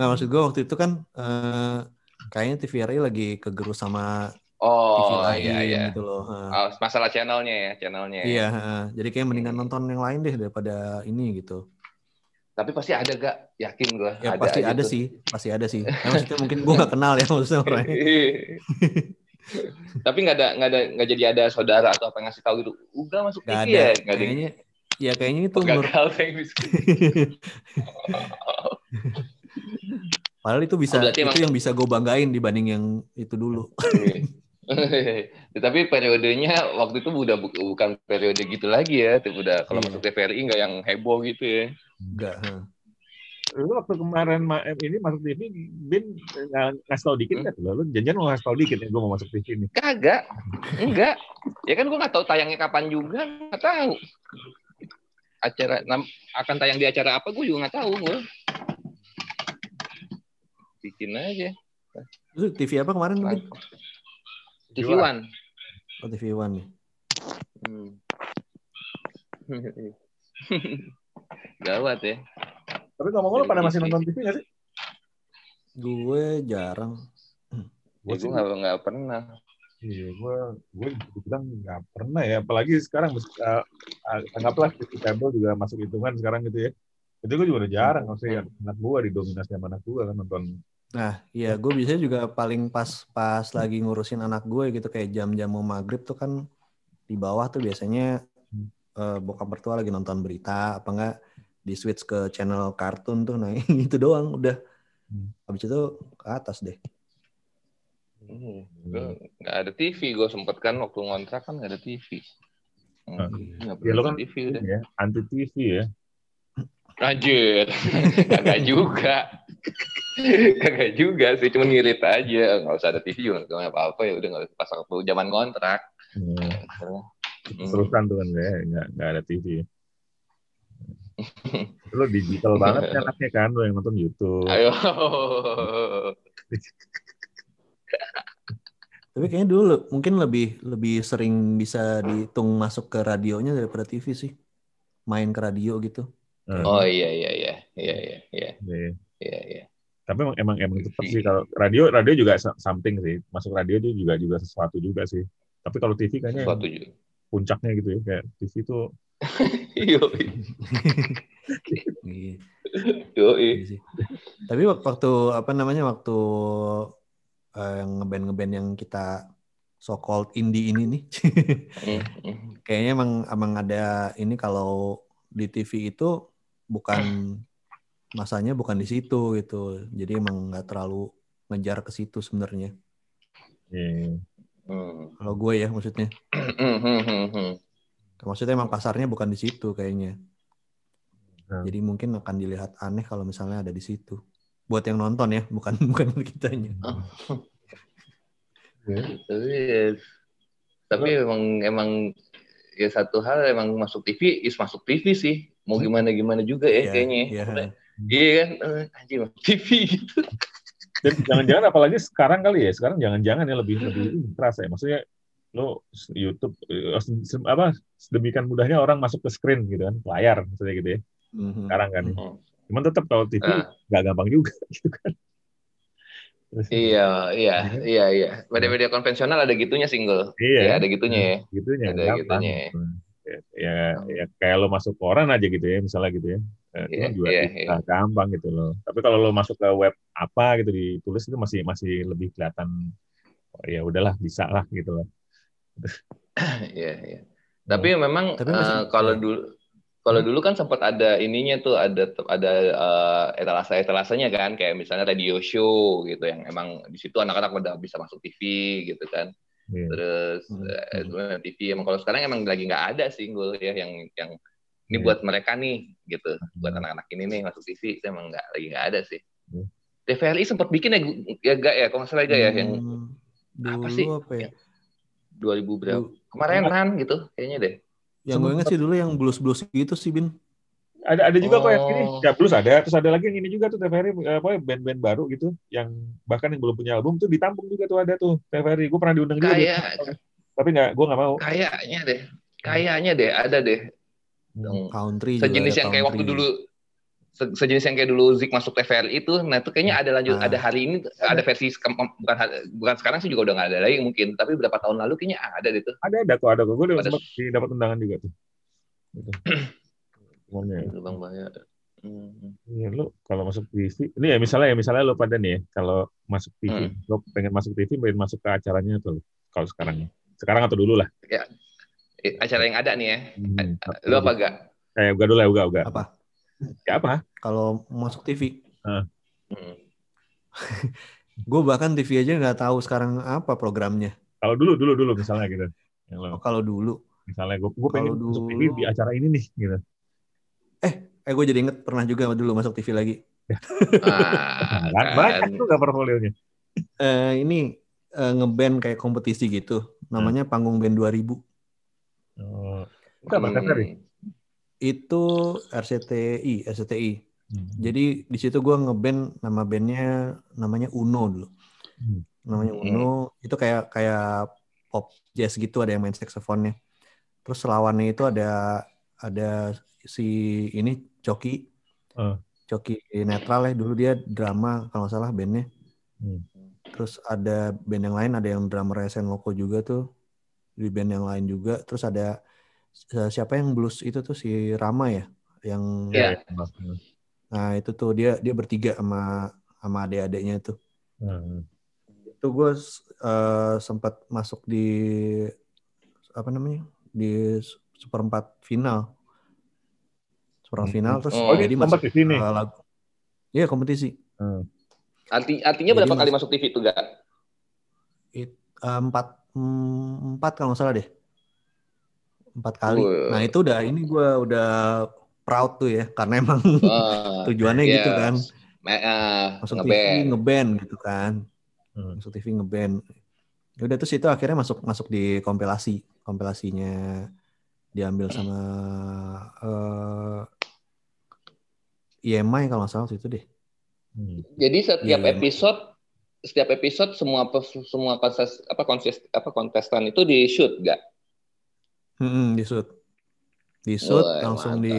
Nah maksud gua waktu itu kan eh, kayaknya TVRI lagi kegerus sama Oh TV lain iya iya. gitu loh. Oh, masalah channelnya ya, channelnya. Iya, jadi kayak mendingan nonton yang lain deh daripada ini gitu. Tapi pasti ada gak? Yakin gue. Ya ada pasti ada tuh. sih, pasti ada sih. Ya, maksudnya mungkin gue gak kenal ya maksudnya orangnya. Tapi nggak ada nggak ada nggak jadi ada saudara atau apa ngasih tahu gitu. Udah masuk gak TV ada. ya? Gak kayaknya, ada. ya kayaknya itu. Gagal Padahal itu bisa oh, itu emang... yang bisa gue banggain dibanding yang itu dulu. Tapi periodenya waktu itu udah bukan periode gitu lagi ya. Udah kalau iya. masuk TVRI nggak yang heboh gitu ya. Enggak. Lu waktu kemarin ini masuk TV, Bin ngasih tau dikit nggak hmm? Lu janjian mau ngasih tau dikit ya gue mau masuk TV ini? Kagak, enggak. Ya kan gue nggak tahu tayangnya kapan juga, nggak tahu. Acara akan tayang di acara apa gue juga nggak tahu gue. Bikin aja. Lu TV apa kemarin? Bin? TV One. Oh TV One nih. Hmm. Gawat ya. Tapi ngomong lu pada masih nonton TV gak sih? Gue jarang. Gue ya, gue nggak pernah. Iya, gue gue bilang nggak pernah ya. Apalagi sekarang uh, anggaplah kabel juga masuk hitungan sekarang gitu ya. Itu gue juga udah jarang. Maksudnya anak gue didominasi sama anak gue kan nonton. Nah, iya gue bisa juga paling pas pas lagi ngurusin anak gue gitu kayak jam-jam mau maghrib tuh kan di bawah tuh biasanya uh, bokap mertua lagi nonton berita apa enggak di switch ke channel kartun tuh nah itu doang udah hmm. habis itu ke atas deh hmm, nggak ada TV gue sempet kan waktu ngontrak kan nggak ada TV hmm, ya lo kan TV udah. ya anti TV ya Anjir, agak juga. Kagak juga sih, cuma ngirit aja. Nggak usah ada TV juga, nggak apa-apa ya. Udah nggak pas waktu zaman kontrak. Hmm. Terusan tuh kan ya, nggak, nggak ada TV. Lo digital banget kan anaknya kan, lo yang nonton YouTube. Ayo. Tapi kayaknya dulu mungkin lebih lebih sering bisa dihitung masuk ke radionya daripada TV sih. Main ke radio gitu. Hmm. Oh iya iya iya iya iya iya. Iya iya. iya. Tapi emang emang emang tetap sih kalau radio radio juga something sih. Masuk radio itu juga juga sesuatu juga sih. Tapi kalau TV kayaknya sesuatu juga. Puncaknya gitu ya kayak TV itu Yo. Yo. Tapi waktu apa namanya waktu uh, ngeband ngeband yang kita so called indie ini nih kayaknya emang emang ada ini kalau di TV itu bukan masanya bukan di situ gitu jadi emang nggak terlalu ngejar ke situ sebenarnya yeah. Hmm. kalau gue ya maksudnya hmm. maksudnya emang pasarnya bukan di situ kayaknya hmm. jadi mungkin akan dilihat aneh kalau misalnya ada di situ buat yang nonton ya bukan bukan kitanya oh. tapi ya, tapi emang emang ya satu hal emang masuk TV is masuk TV sih mau gimana gimana juga ya yeah, kayaknya yeah. iya kan uh, anjing masuk TV gitu dan jangan-jangan apalagi sekarang kali ya sekarang jangan-jangan ya lebih lebih terasa ya maksudnya lo YouTube eh, apa sedemikian mudahnya orang masuk ke screen gitu kan layar maksudnya gitu ya mm-hmm. sekarang kan mm-hmm. Cuman tetap kalau TV ah. nggak uh. gampang juga gitu kan. Terus, iya, iya, ya. iya, iya. Media-media konvensional ada gitunya single. Iya, ya, ada gitunya ya. Gitunya. Ada gampang. gitunya. Ya. Ya, ya, kayak lo masuk koran aja gitu ya, misalnya gitu ya. Eh, itu yeah, juga yeah, yeah. gampang gitu loh. Tapi kalau lo masuk ke web apa gitu ditulis itu masih masih lebih kelihatan. Oh, ya udahlah bisa lah gitu loh. Iya, iya. Tapi memang Tapi uh, kalau dulu kalau hmm. dulu kan sempat ada ininya tuh ada ada uh, etalase etalasenya kan kayak misalnya radio show gitu yang emang di situ anak-anak udah bisa masuk TV gitu kan. Yeah. Terus hmm. uh, TV emang kalau sekarang emang lagi nggak ada single ya yang yang ini yeah. buat mereka nih gitu buat hmm. anak-anak ini nih masuk TV itu emang nggak lagi nggak ada sih. Yeah. TVRI sempat bikin ya ya gak ya kalau nggak salah gak ya yang dulu apa sih? Apa ya? 2000 berapa? Kemarin kan gitu kayaknya deh. Yang gue inget sih dulu yang blues-blues gitu sih, Bin. Ada ada juga oh. kok yang ini. Oh. Ya blues ada, terus ada lagi yang ini juga tuh TVRI apa band-band baru gitu yang bahkan yang belum punya album tuh ditampung juga tuh ada tuh TVRI. Gue pernah diundang juga. Kayak tapi nggak, gue nggak mau. Kayaknya deh, kayaknya deh ada deh. Hmm, country sejenis yang kayak waktu dulu sejenis yang kayak dulu Zik masuk TVRI itu, nah itu kayaknya ada lanjut, nah. ada hari ini ada versi bukan bukan sekarang sih juga udah nggak ada lagi mungkin, tapi beberapa tahun lalu kayaknya ada deh tuh. Ada ada kok ada kok, gue udah sempat dapat undangan juga tuh. Gitu. ya. Bang Baya. Hmm. Iya, lo kalau masuk TV, ini ya misalnya ya misalnya lo pada nih ya, kalau masuk TV, hmm. lo pengen masuk TV, pengen masuk ke acaranya tuh, kalau sekarang, sekarang atau dulu lah. Ya, acara yang ada nih ya, hmm. lo apa gak? Eh, uga dulu ya, uga, uga. Apa? Ya apa? Kalau masuk TV. Uh. Hmm. gue bahkan TV aja nggak tahu sekarang apa programnya. Kalau dulu dulu dulu misalnya gitu. Oh, kalau dulu. Misalnya gue gue pengen dulu, masuk TV di acara ini nih gitu. Eh, eh gue jadi inget pernah juga dulu masuk TV lagi. ah, kan. Banyak tuh gak portfolionya. Uh, ini uh, ngeband kayak kompetisi gitu. Namanya hmm. Panggung Band 2000. Oh. Itu apa hmm itu RCTI, RCTI. Hmm. Jadi di situ gue ngeband nama bandnya namanya Uno dulu. Hmm. Namanya hmm. Uno itu kayak kayak pop jazz gitu ada yang main saksofonnya. Terus lawannya itu ada ada si ini Coki. Uh. Coki netral ya dulu dia drama kalau nggak salah bandnya. Hmm. Terus ada band yang lain ada yang drummer Sen Loko juga tuh di band yang lain juga. Terus ada siapa yang blues itu tuh si Rama ya yang yeah. nah itu tuh dia dia bertiga sama sama adik-adiknya itu hmm. itu gue uh, sempat masuk di apa namanya di seperempat final seperempat hmm. final terus oh, jadi masuk di sini uh, lagu iya kompetisi hmm. Arti, artinya berapa jadi kali masuk TV itu gak? It, uh, empat empat kalau nggak salah deh empat kali. Uh. Nah itu udah ini gue udah proud tuh ya karena emang uh, tujuannya yeah. gitu kan. uh, masuk nge TV ngeband gitu kan hmm. masuk TV ngeband ya udah terus itu akhirnya masuk masuk di kompilasi kompilasinya diambil sama uh, eh, EMI kalau nggak salah itu deh hmm. jadi setiap yeah, episode setiap episode semua semua konses apa konses apa kontestan itu di shoot gak? Hmm, di shoot di shoot oh, langsung mantap. di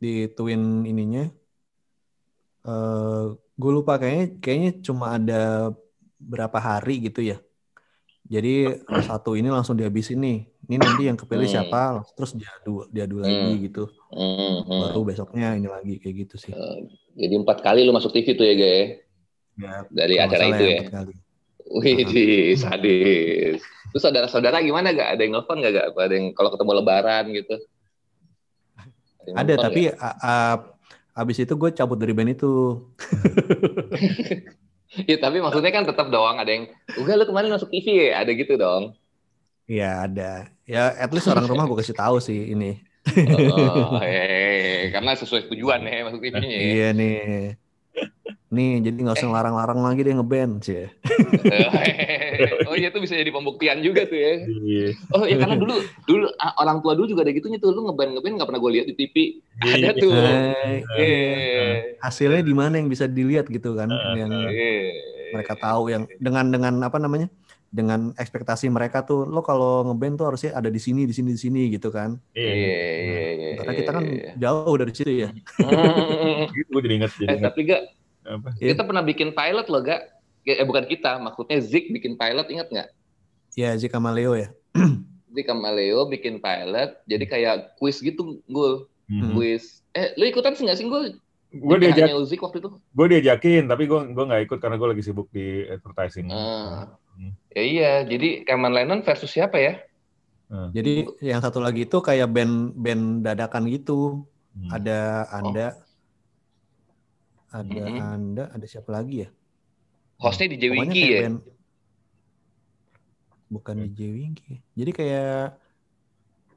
di twin ininya uh, eh, gue lupa kayaknya kayaknya cuma ada berapa hari gitu ya jadi satu ini langsung dihabisin nih ini nanti yang kepilih hmm. siapa terus diadu diadu hmm. lagi gitu hmm. Hmm. baru besoknya ini lagi kayak gitu sih uh, jadi empat kali lu masuk TV tuh ya Gay ya, dari acara itu ya. Wih, di sadis. Terus saudara-saudara gimana gak? Ada yang nelfon gak? gak? Ada yang kalau ketemu lebaran gitu? Ada, ada tapi abis itu gue cabut dari band itu. ya, tapi maksudnya kan tetap doang ada yang, udah lu kemarin masuk TV ya? Ada gitu dong. Iya ada. Ya at least orang rumah gue kasih tahu sih ini. oh, hey, karena sesuai tujuan ya masuk TV-nya. Iya nih. Nih, jadi nggak usah eh. larang-larang lagi dia ngeband sih. oh iya tuh bisa jadi pembuktian juga tuh ya. Iya. Oh iya karena dulu dulu orang tua dulu juga ada gitunya tuh lu ngeband ngeband nggak pernah gue lihat di TV. Iya. Ada tuh. Eh, Hasilnya di mana yang bisa dilihat gitu kan? Yang mereka tahu yang dengan dengan apa namanya? dengan ekspektasi mereka tuh lo kalau ngeband tuh harusnya ada di sini di sini di sini gitu kan iya iya iya, iya karena kita kan jauh dari situ ya gitu gue jadi ingat eh, tapi gak apa? Kita pernah bikin pilot loh, gak? Eh bukan kita, maksudnya Zik bikin pilot, ingat nggak? Ya, Zik sama Leo ya. Zik sama Leo bikin pilot, jadi kayak quiz gitu, gue. Hmm. Quiz. Eh, lu ikutan sih nggak sih gue? Gue diajak. Zik waktu itu. Gue diajakin, tapi gue gue nggak ikut karena gue lagi sibuk di advertising. Ah. Hmm. Ya iya, jadi Cameron Lennon versus siapa ya? Hmm. Jadi yang satu lagi itu kayak band band dadakan gitu. Hmm. Ada Anda, oh ada mm-hmm. Anda, ada siapa lagi ya? Hostnya di Winky ya? Band, bukan di Winky. Jadi kayak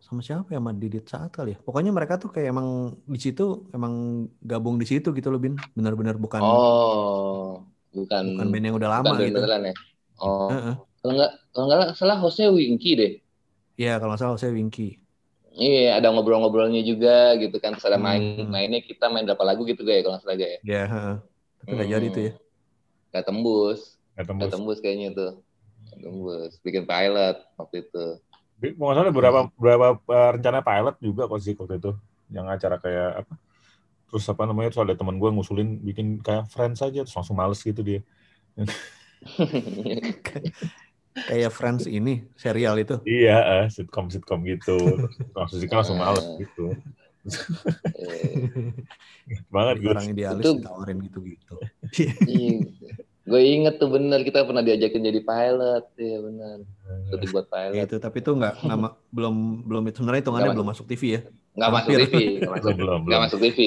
sama siapa ya sama Didit saat kali ya. Pokoknya mereka tuh kayak emang di situ emang gabung di situ gitu loh Bin. Benar-benar bukan Oh, bukan bukan band yang udah lama gitu. Ya? Oh. Uh-uh. Kalau nggak kalau nggak salah hostnya Winky deh. Iya, kalau salah hostnya Winky. Iya, ada ngobrol-ngobrolnya juga gitu kan. Terus ada main hmm. mainnya kita main berapa lagu gitu gak ya kalau nggak salah ya. Iya, tapi nggak hmm. jadi itu ya. Gak tembus. Gak tembus. Gak tembus kayaknya tuh. Gak tembus. Bikin pilot waktu itu. Mau nggak salah berapa berapa uh, rencana pilot juga kok sih waktu itu. Yang acara kayak apa? Terus apa namanya? Terus ada teman gue ngusulin bikin kayak friends aja, terus langsung males gitu dia. kayak Friends ini serial itu. Iya uh, sitcom sitcom gitu. Langsung sih langsung males gitu. Banget gue. Orang idealis itu, ditawarin gitu gitu gue inget tuh bener kita pernah diajakin jadi pilot. Ya bener. Jadi buat pilot. Itu tapi itu nggak nggak belum belum itu sebenarnya hitungannya belum masuk TV ya? Nggak masuk TV nggak masuk belum nggak masuk TV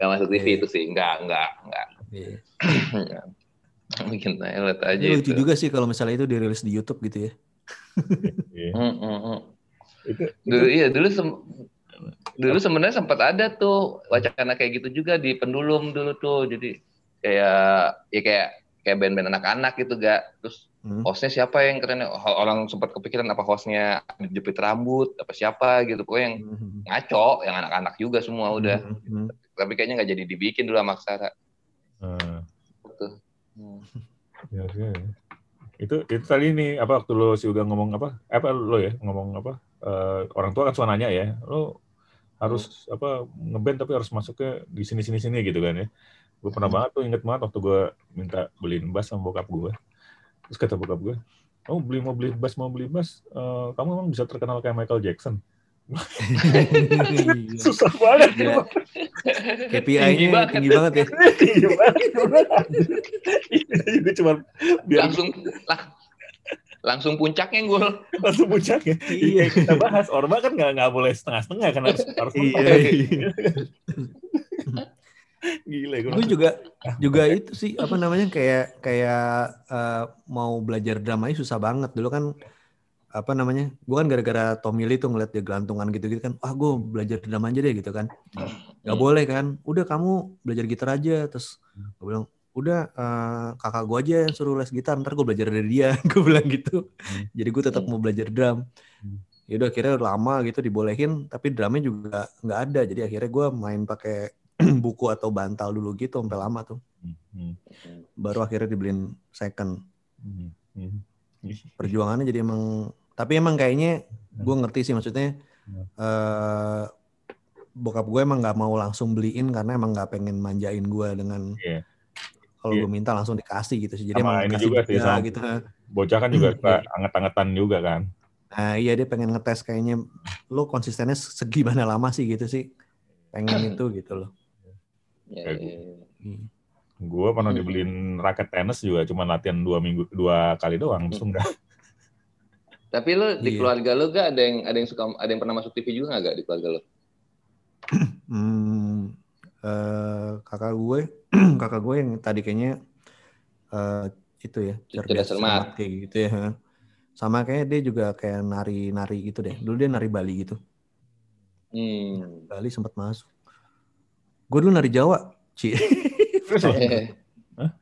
nggak masuk TV itu sih nggak nggak nggak. Iya. Bikin pilot aja itu. Lucu juga sih kalau misalnya itu dirilis di YouTube gitu ya. Iya. Mm, mm, mm. dulu iya dulu sem dulu sebenarnya sempat ada tuh wacana kayak gitu juga di pendulum dulu tuh jadi kayak ya kayak kayak band-band anak-anak gitu gak terus hmm. hostnya siapa yang keren orang sempat kepikiran apa hostnya jepit rambut apa siapa gitu pokoknya yang hmm. ngaco yang anak-anak juga semua udah hmm. tapi kayaknya nggak jadi dibikin dulu sama Aksara hmm. Hmm. ya, ya. Itu itu tadi nih apa waktu lo sih udah ngomong apa? Apa lo ya ngomong apa? Uh, orang tua kan suka nanya ya, lo harus hmm. apa ngeband tapi harus masuknya di sini sini sini gitu kan ya. Gue pernah hmm. banget tuh inget banget waktu gue minta beliin bass sama bokap gue. Terus kata bokap gue, oh beli mau beli bass mau beli bass, uh, kamu emang bisa terkenal kayak Michael Jackson. Susah banget. Ya. KPI-nya tinggi banget ya. tinggi banget. Jadi cuma biar langsung lah, langsung puncaknya gue. Langsung puncaknya. Iya kita bahas Orba kan nggak nggak boleh setengah-setengah kan harus harus iya, iya. Gila gue. juga juga itu sih apa namanya kayak kayak uh, mau belajar dramanya susah banget dulu kan apa namanya gue kan gara-gara Tommy Lee tuh ngeliat dia gelantungan gitu-gitu kan ah gue belajar drum aja deh gitu kan nggak hmm. boleh kan udah kamu belajar gitar aja terus gue bilang udah uh, kakak gue aja yang suruh les gitar ntar gue belajar dari dia gue bilang gitu hmm. jadi gue tetap mau belajar drum hmm. ya udah akhirnya lama gitu dibolehin tapi drumnya juga nggak ada jadi akhirnya gue main pakai buku atau bantal dulu gitu sampai lama tuh baru akhirnya dibeliin second perjuangannya jadi emang tapi emang kayaknya hmm. gue ngerti sih maksudnya uh, bokap gue emang nggak mau langsung beliin karena emang nggak pengen manjain gue dengan yeah. kalau yeah. gue minta langsung dikasih gitu sih. Jadi sama emang ini juga sih sama gitu. Bocah kan juga suka anget-angetan juga kan. Nah iya dia pengen ngetes kayaknya lo konsistennya segimana lama sih gitu sih. Pengen itu gitu loh. Yeah, yeah, yeah. Gue pernah dibeliin raket tenis juga cuma latihan dua minggu dua kali doang langsung dah. Tapi lo di yeah. keluarga lo gak ada yang ada yang suka ada yang pernah masuk TV juga gak di keluarga lo? hmm, uh, kakak gue, kakak gue yang tadi kayaknya uh, itu ya cerdas cermat kayak gitu ya. Sama kayak dia juga kayak nari-nari gitu deh. Dulu dia nari Bali gitu. Hmm. Bali sempat masuk. Gue dulu nari Jawa, Ci.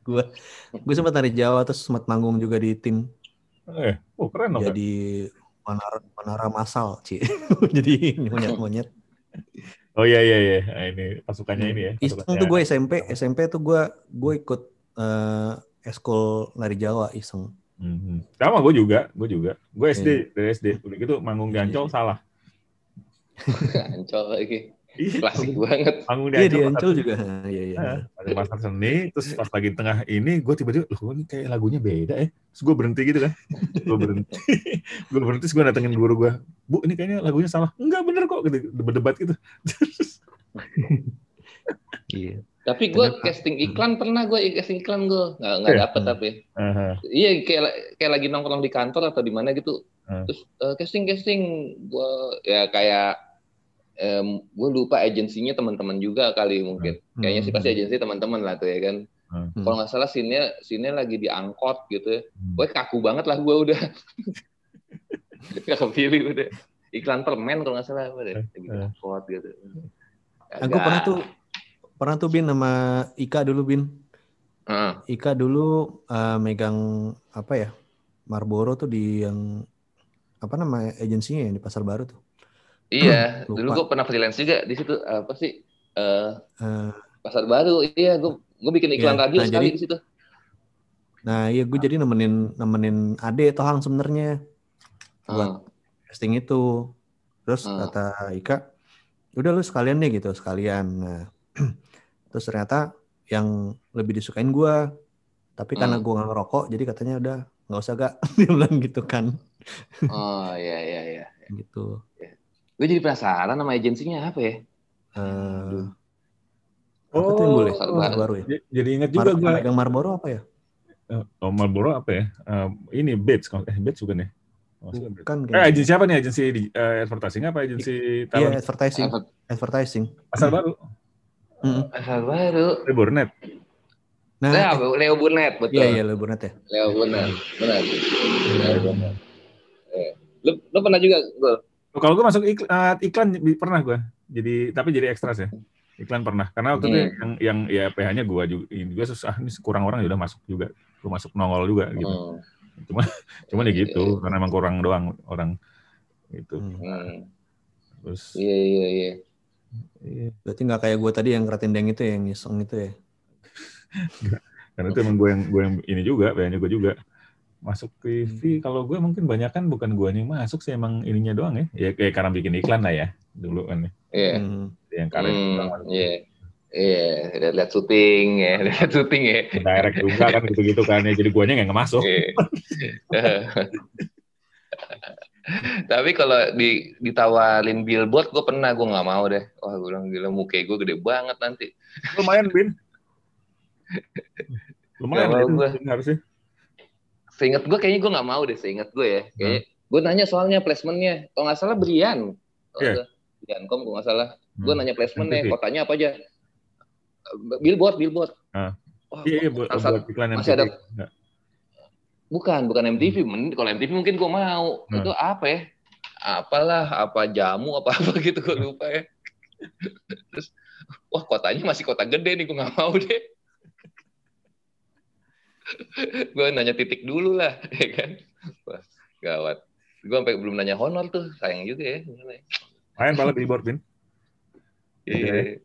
gue gue sempat nari Jawa terus sempat manggung juga di tim Eh, oh keren dong. Jadi menara menara masal, Ci. Jadi monyet-monyet. Oh iya iya iya. Nah, ini pasukannya ini ya. Iseng tuh gue SMP, SMP tuh gue gue ikut uh, eskul lari Jawa iseng. Mm-hmm. Sama gue juga, gue juga. Gue SD yeah. dari SD. Udah gitu manggung di Ancol salah. Ancol lagi. Iya. Klasik banget. Panggung di Ancol. Iya, di Ancol juga. Iya, iya. Ada pasar seni, terus pas lagi tengah ini, gue tiba-tiba, loh ini kayak lagunya beda ya. Terus gue berhenti gitu kan. gue berhenti. gue berhenti, terus gue datengin guru gue. Bu, ini kayaknya lagunya salah. Enggak, bener kok. Gitu, berdebat gitu. iya. Tapi gue casting iklan pernah gue casting iklan gue nggak nggak dapet tapi uh-huh. iya kayak kayak lagi nongkrong di kantor atau di mana gitu uh. terus uh, casting casting gue ya kayak um, gue lupa agensinya teman-teman juga kali mungkin. Hmm. Kayaknya sih pasti hmm. agensi teman-teman lah tuh ya kan. Hmm. Kalau nggak salah sinnya sinnya lagi diangkot gitu ya. Hmm. Gue kaku banget lah gue udah. Gak kepilih udah. Iklan permen kalau nggak salah udah lagi diangkot gitu. Aku pernah tuh pernah tuh bin sama Ika dulu bin. Uh. Ika dulu uh, megang apa ya? Marlboro tuh di yang apa nama agensinya yang di Pasar Baru tuh. Iya, Lupa. dulu gue pernah freelance juga di situ apa sih? Uh, uh, pasar baru. Iya, gue gue bikin iklan iya. radio nah, sekali jadi, di situ. Nah, iya gue jadi nemenin nemenin Ade Tohang sebenarnya buat uh. casting itu. Terus uh. kata Ika, udah lu sekalian deh gitu, sekalian. Nah, terus ternyata yang lebih disukain gue, tapi karena gue nggak ngerokok, jadi katanya udah nggak usah gak, dia bilang gitu kan. Oh iya iya iya. Gitu. Yeah. Gue jadi penasaran nama agensinya apa ya? Uh, apa oh, tuh yang boleh? Oh, baru ya? Jadi ingat juga Mar gue. Yang Marlboro apa ya? Eh, oh, Marlboro apa ya? Uh, ini Bates, eh Bates bukan ya? Oh, bukan. Eh, agensi apa nih? Agensi uh, advertising apa? Agensi talent? Iya, advertising. Advertising. Asal baru. Mm. Asal baru. Leo Burnett. Nah, Leo, Leo Burnett, betul. Iya, iya, Leo Burnett ya. Leo Burnett, benar. Leo Burnett. Eh, lu, lu pernah juga, gue kalau gue masuk iklan, uh, iklan pernah gue. Jadi tapi jadi ekstra sih. Iklan pernah. Karena waktu hmm. itu yang yang ya PH-nya gue juga ini juga susah ini kurang orang ya udah masuk juga. Gue masuk nongol juga gitu. Hmm. Cuma cuma ya gitu iya. karena emang kurang doang orang itu. Hmm. Terus Iya iya iya. Iya. Berarti nggak kayak gue tadi yang keratin deng itu ya, yang iseng itu ya. Karena itu emang gue yang gue yang ini juga, PH-nya gue juga masuk TV hmm. kalau gue mungkin banyak kan bukan gue yang masuk sih emang ininya doang ya ya kayak karena bikin iklan lah ya dulu kan ya yeah. hmm. yang karena hmm, iya Iya, yeah. lihat syuting ya, lihat syuting ya. Direct juga kan gitu-gitu kan ya, jadi guanya nggak masuk. Yeah. Tapi kalau di ditawarin billboard, gue pernah gue nggak mau deh. Wah, gue bilang gila muka gue gede banget nanti. Lumayan bin. Lumayan gue. harusnya seingat gue kayaknya gue nggak mau deh seingat gue ya kayak hmm. gue nanya soalnya placementnya kalau nggak salah Brian yeah. Brian kom kalau nggak salah hmm. gue nanya placementnya kotanya apa aja billboard billboard ah. oh, iya, iya buat, buat iklan masih ada Bukan, bukan MTV. Hmm. Kalau MTV mungkin gue mau. Hmm. Itu apa ya? Apalah, apa jamu, apa-apa gitu gue lupa ya. Terus, wah kotanya masih kota gede nih, gue nggak mau deh. gue nanya titik dulu lah, ya kan? Wah, gawat. Gue sampai belum nanya honor tuh, sayang juga ya. Main balap billboard, Bin. Iya.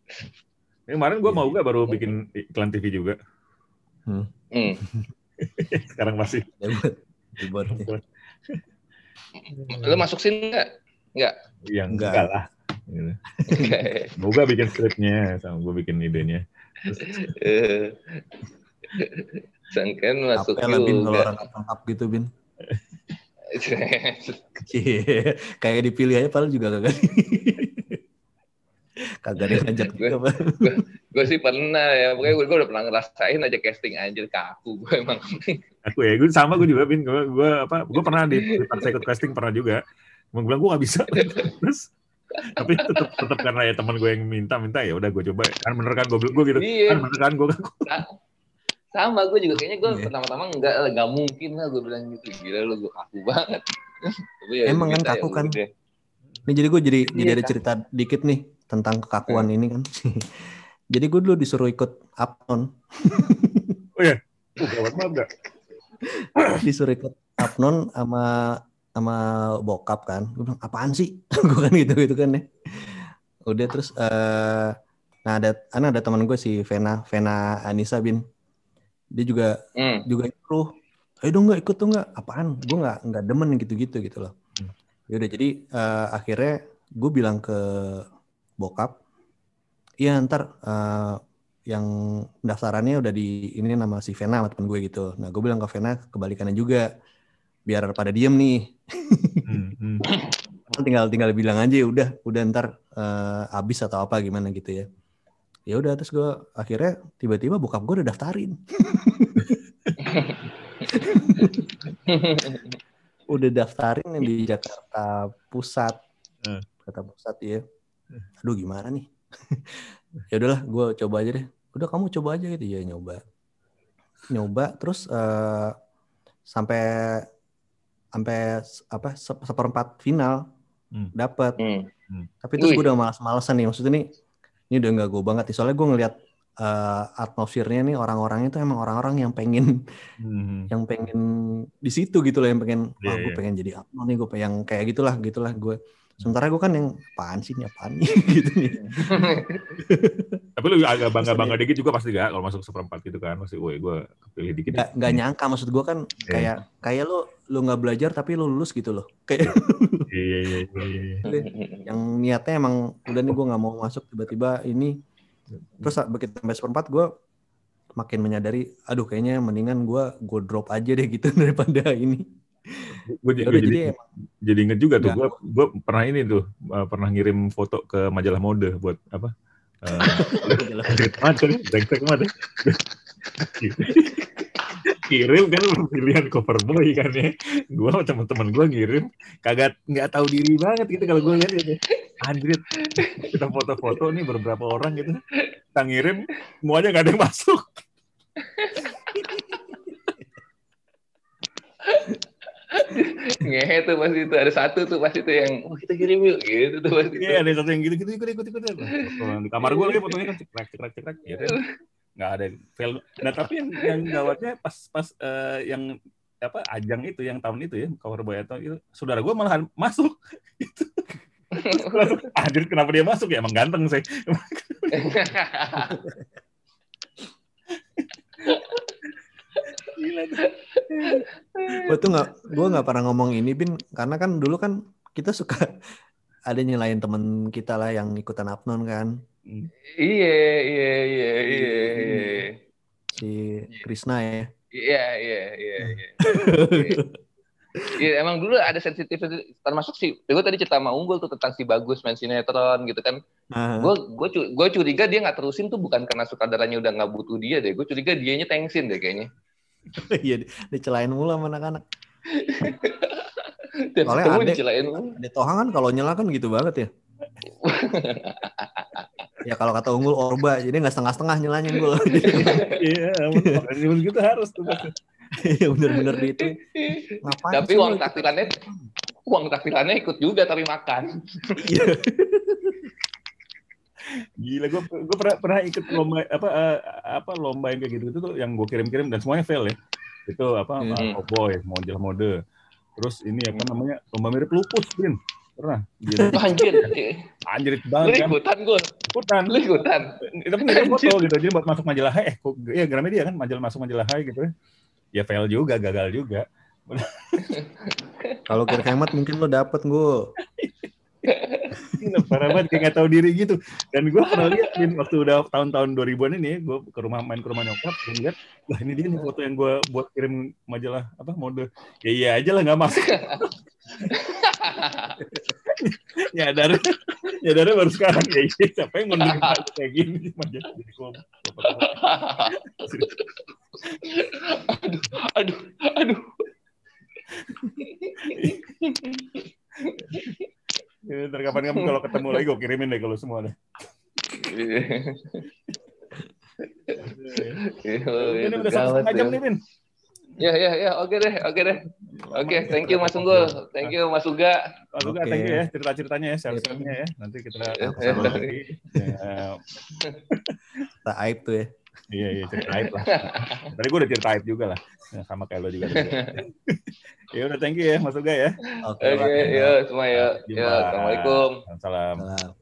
Ini kemarin gue mau gak baru bikin iklan TV juga. Hmm. hmm. Sekarang masih. Billboard. Lo masuk sini nggak? Nggak. Yang enggak, enggak lah. Moga bikin skripnya sama gue bikin idenya. Sangkan masuk Apa juga. Bin kalau orang tangkap gitu bin. Iya, kayak dipilih aja padahal juga kagak. kagak ada ngajak juga. Gue sih pernah ya, pokoknya gue, udah pernah ngerasain aja casting anjir kaku gue emang. Aku ya, gue sama gue juga bin, gue, gue apa, gue pernah di, di saya ikut casting pernah juga. Gue bilang gue gak bisa. Terus tapi tetap tetap karena ya teman gue yang minta minta ya udah gue coba kan bener kan gue gue gitu iya. kan bener kan gue sama gue juga kayaknya gue yeah. pertama-tama enggak enggak mungkin lah gue bilang gitu. Gila lu gue kaku banget. Tapi ya, emang kan kaku ya, kan? ya. ini jadi gue jadi iya, jadi ada cerita dikit nih tentang kekakuan hmm. ini kan. Jadi gue dulu disuruh ikut apnon oh ya gawat banget disuruh ikut apnon sama sama bokap kan. Gue bilang apaan sih? Gue kan gitu gitu kan ya. Udah terus uh, nah ada ana ada teman gue si Vena Vena Anissa bin dia juga mm. juga itu ayo dong nggak ikut tuh nggak apaan gue nggak nggak demen gitu gitu gitu loh ya udah jadi uh, akhirnya gue bilang ke bokap iya ntar uh, yang pendaftarannya udah di ini nama si Vena sama temen gue gitu nah gue bilang ke Vena kebalikannya juga biar pada diem nih. hmm, hmm. tinggal tinggal bilang aja udah udah ntar uh, habis atau apa gimana gitu ya. Ya udah terus gue akhirnya tiba-tiba bokap gue udah daftarin. udah daftarin yang di Jakarta Pusat. Hmm. Jakarta Pusat ya. Aduh gimana nih? ya udahlah gue coba aja deh. Udah kamu coba aja gitu ya nyoba. Nyoba terus uh, sampai sampai apa seperempat final hmm. dapat. Hmm. Tapi itu gue udah malas-malesan nih. Maksudnya nih ini udah nggak gue banget nih. Soalnya gue ngeliat uh, atmosfernya nih orang-orangnya itu emang orang-orang yang pengen hmm. yang pengen di situ gitu loh yang pengen yeah, wah gue yeah. pengen jadi apa nih gue pengen kayak gitulah gitulah gue Sementara gue kan yang apaan sih nih apaan nih gitu nih. Tapi lu agak bangga-bangga dikit juga pasti gak kalau masuk seperempat gitu kan. Masih gue gue kepilih dikit. Gak, gak nyangka maksud gue kan yeah. kayak kayak lu lu nggak belajar tapi lu lulus gitu loh. Kayak iya, iya iya iya. Yang niatnya emang udah nih gue nggak mau masuk tiba-tiba ini. Terus begitu sampai seperempat gue makin menyadari, aduh kayaknya mendingan gue gue drop aja deh gitu daripada ini gue jadi, jadi, jadi, jadi inget juga tuh gue gue pernah ini tuh uh, pernah ngirim foto ke majalah mode buat apa uh, kirim kan pilihan cover boy kan ya. Gue sama teman-teman gue ngirim kagak nggak tahu diri banget gitu kalau gue lihat gitu anjir kita foto-foto nih beberapa orang gitu. Kita ngirim semuanya nggak ada yang masuk. Ngehe tuh pasti itu ada satu tuh pasti itu yang oh kita kirim yuk gitu tuh pasti iya ada satu yang gitu gitu ikut ikut ikut di kamar gue lagi fotonya kan cekrek cekrek cekrek kan nggak ada fail nah tapi yang yang gawatnya pas pas uh, yang apa ajang itu yang tahun itu ya cover boy atau itu saudara gue malah masuk. Itu. Anjir kenapa dia masuk ya? Emang ganteng sih. Gue tuh. Nggak, gue nggak pernah ngomong ini bin, karena kan dulu kan kita suka ada nyelain temen kita lah yang ikutan apnon kan. Iya, iya, iya, iya. Si Krisna ya. Iya, iya, iya. Iya, emang dulu ada sensitif termasuk sih. Gue tadi cerita sama Unggul tuh tentang si Bagus main sinetron gitu kan. Gue gue gue curiga dia nggak terusin tuh bukan karena sutradaranya udah nggak butuh dia deh. Gue curiga dianya tengsin deh kayaknya. Iya, dicelain mulu sama anak-anak. Soalnya ada, dicelain Ada Tohang kan kalau nyela kan gitu banget ya. ya kalau kata unggul orba, jadi nggak setengah-setengah nyelanya unggul. Iya, gitu harus tuh. Iya bener-bener di itu. tapi uang taktilannya uang taktilannya ikut juga tapi makan. Iya. Gila, gue gue pernah pernah ikut lomba apa uh, apa lomba yang kayak gitu itu tuh yang gue kirim-kirim dan semuanya fail ya. Itu apa hmm. boy, model mode. Terus ini apa namanya lomba mirip lupus, Bin. Pernah. Gitu. Anjir. Anjir banget kan. ikutan gue. Ikutan. Lu ikutan. Tapi ngirim foto gitu. Jadi buat masuk majalah eh kok ya Gramedia kan majalah masuk majalah Hai gitu ya. Ya fail juga, gagal juga. Kalau kira hemat mungkin lo dapet gue. Gila, parah banget kayak gak tahu diri gitu. Dan gue pernah lihat waktu udah tahun-tahun 2000-an ini, gue ke rumah main ke rumah nyokap, gue lihat, lah ini dia nih foto yang gue buat kirim majalah apa mode. Ya iya aja lah nggak masuk. nyadar, nyadar baru sekarang ya iya, siapa yang menerima kayak gini majalah jadi gue. aduh, aduh, aduh. Ya, ntar kapan-kapan kalau ketemu lagi gue kirimin deh kalau semua deh. Ini udah satu setengah jam nih, Min. Ya, ya, ya, oke deh, oke deh. Oke, thank you Mas Unggul, thank you Mas Uga. Mas Uga, thank you ya cerita-ceritanya ya, share-share-nya ya. Nanti kita lagi. Tak aib tuh ya. Iya, iya, cerita aib lah. Tadi gue udah cerita aib juga lah. Sama kayak lo juga. Ya udah thank you ya Mas Uga ya. Oke, okay, okay, ya semua ya. Ya, Assalamualaikum. Salam.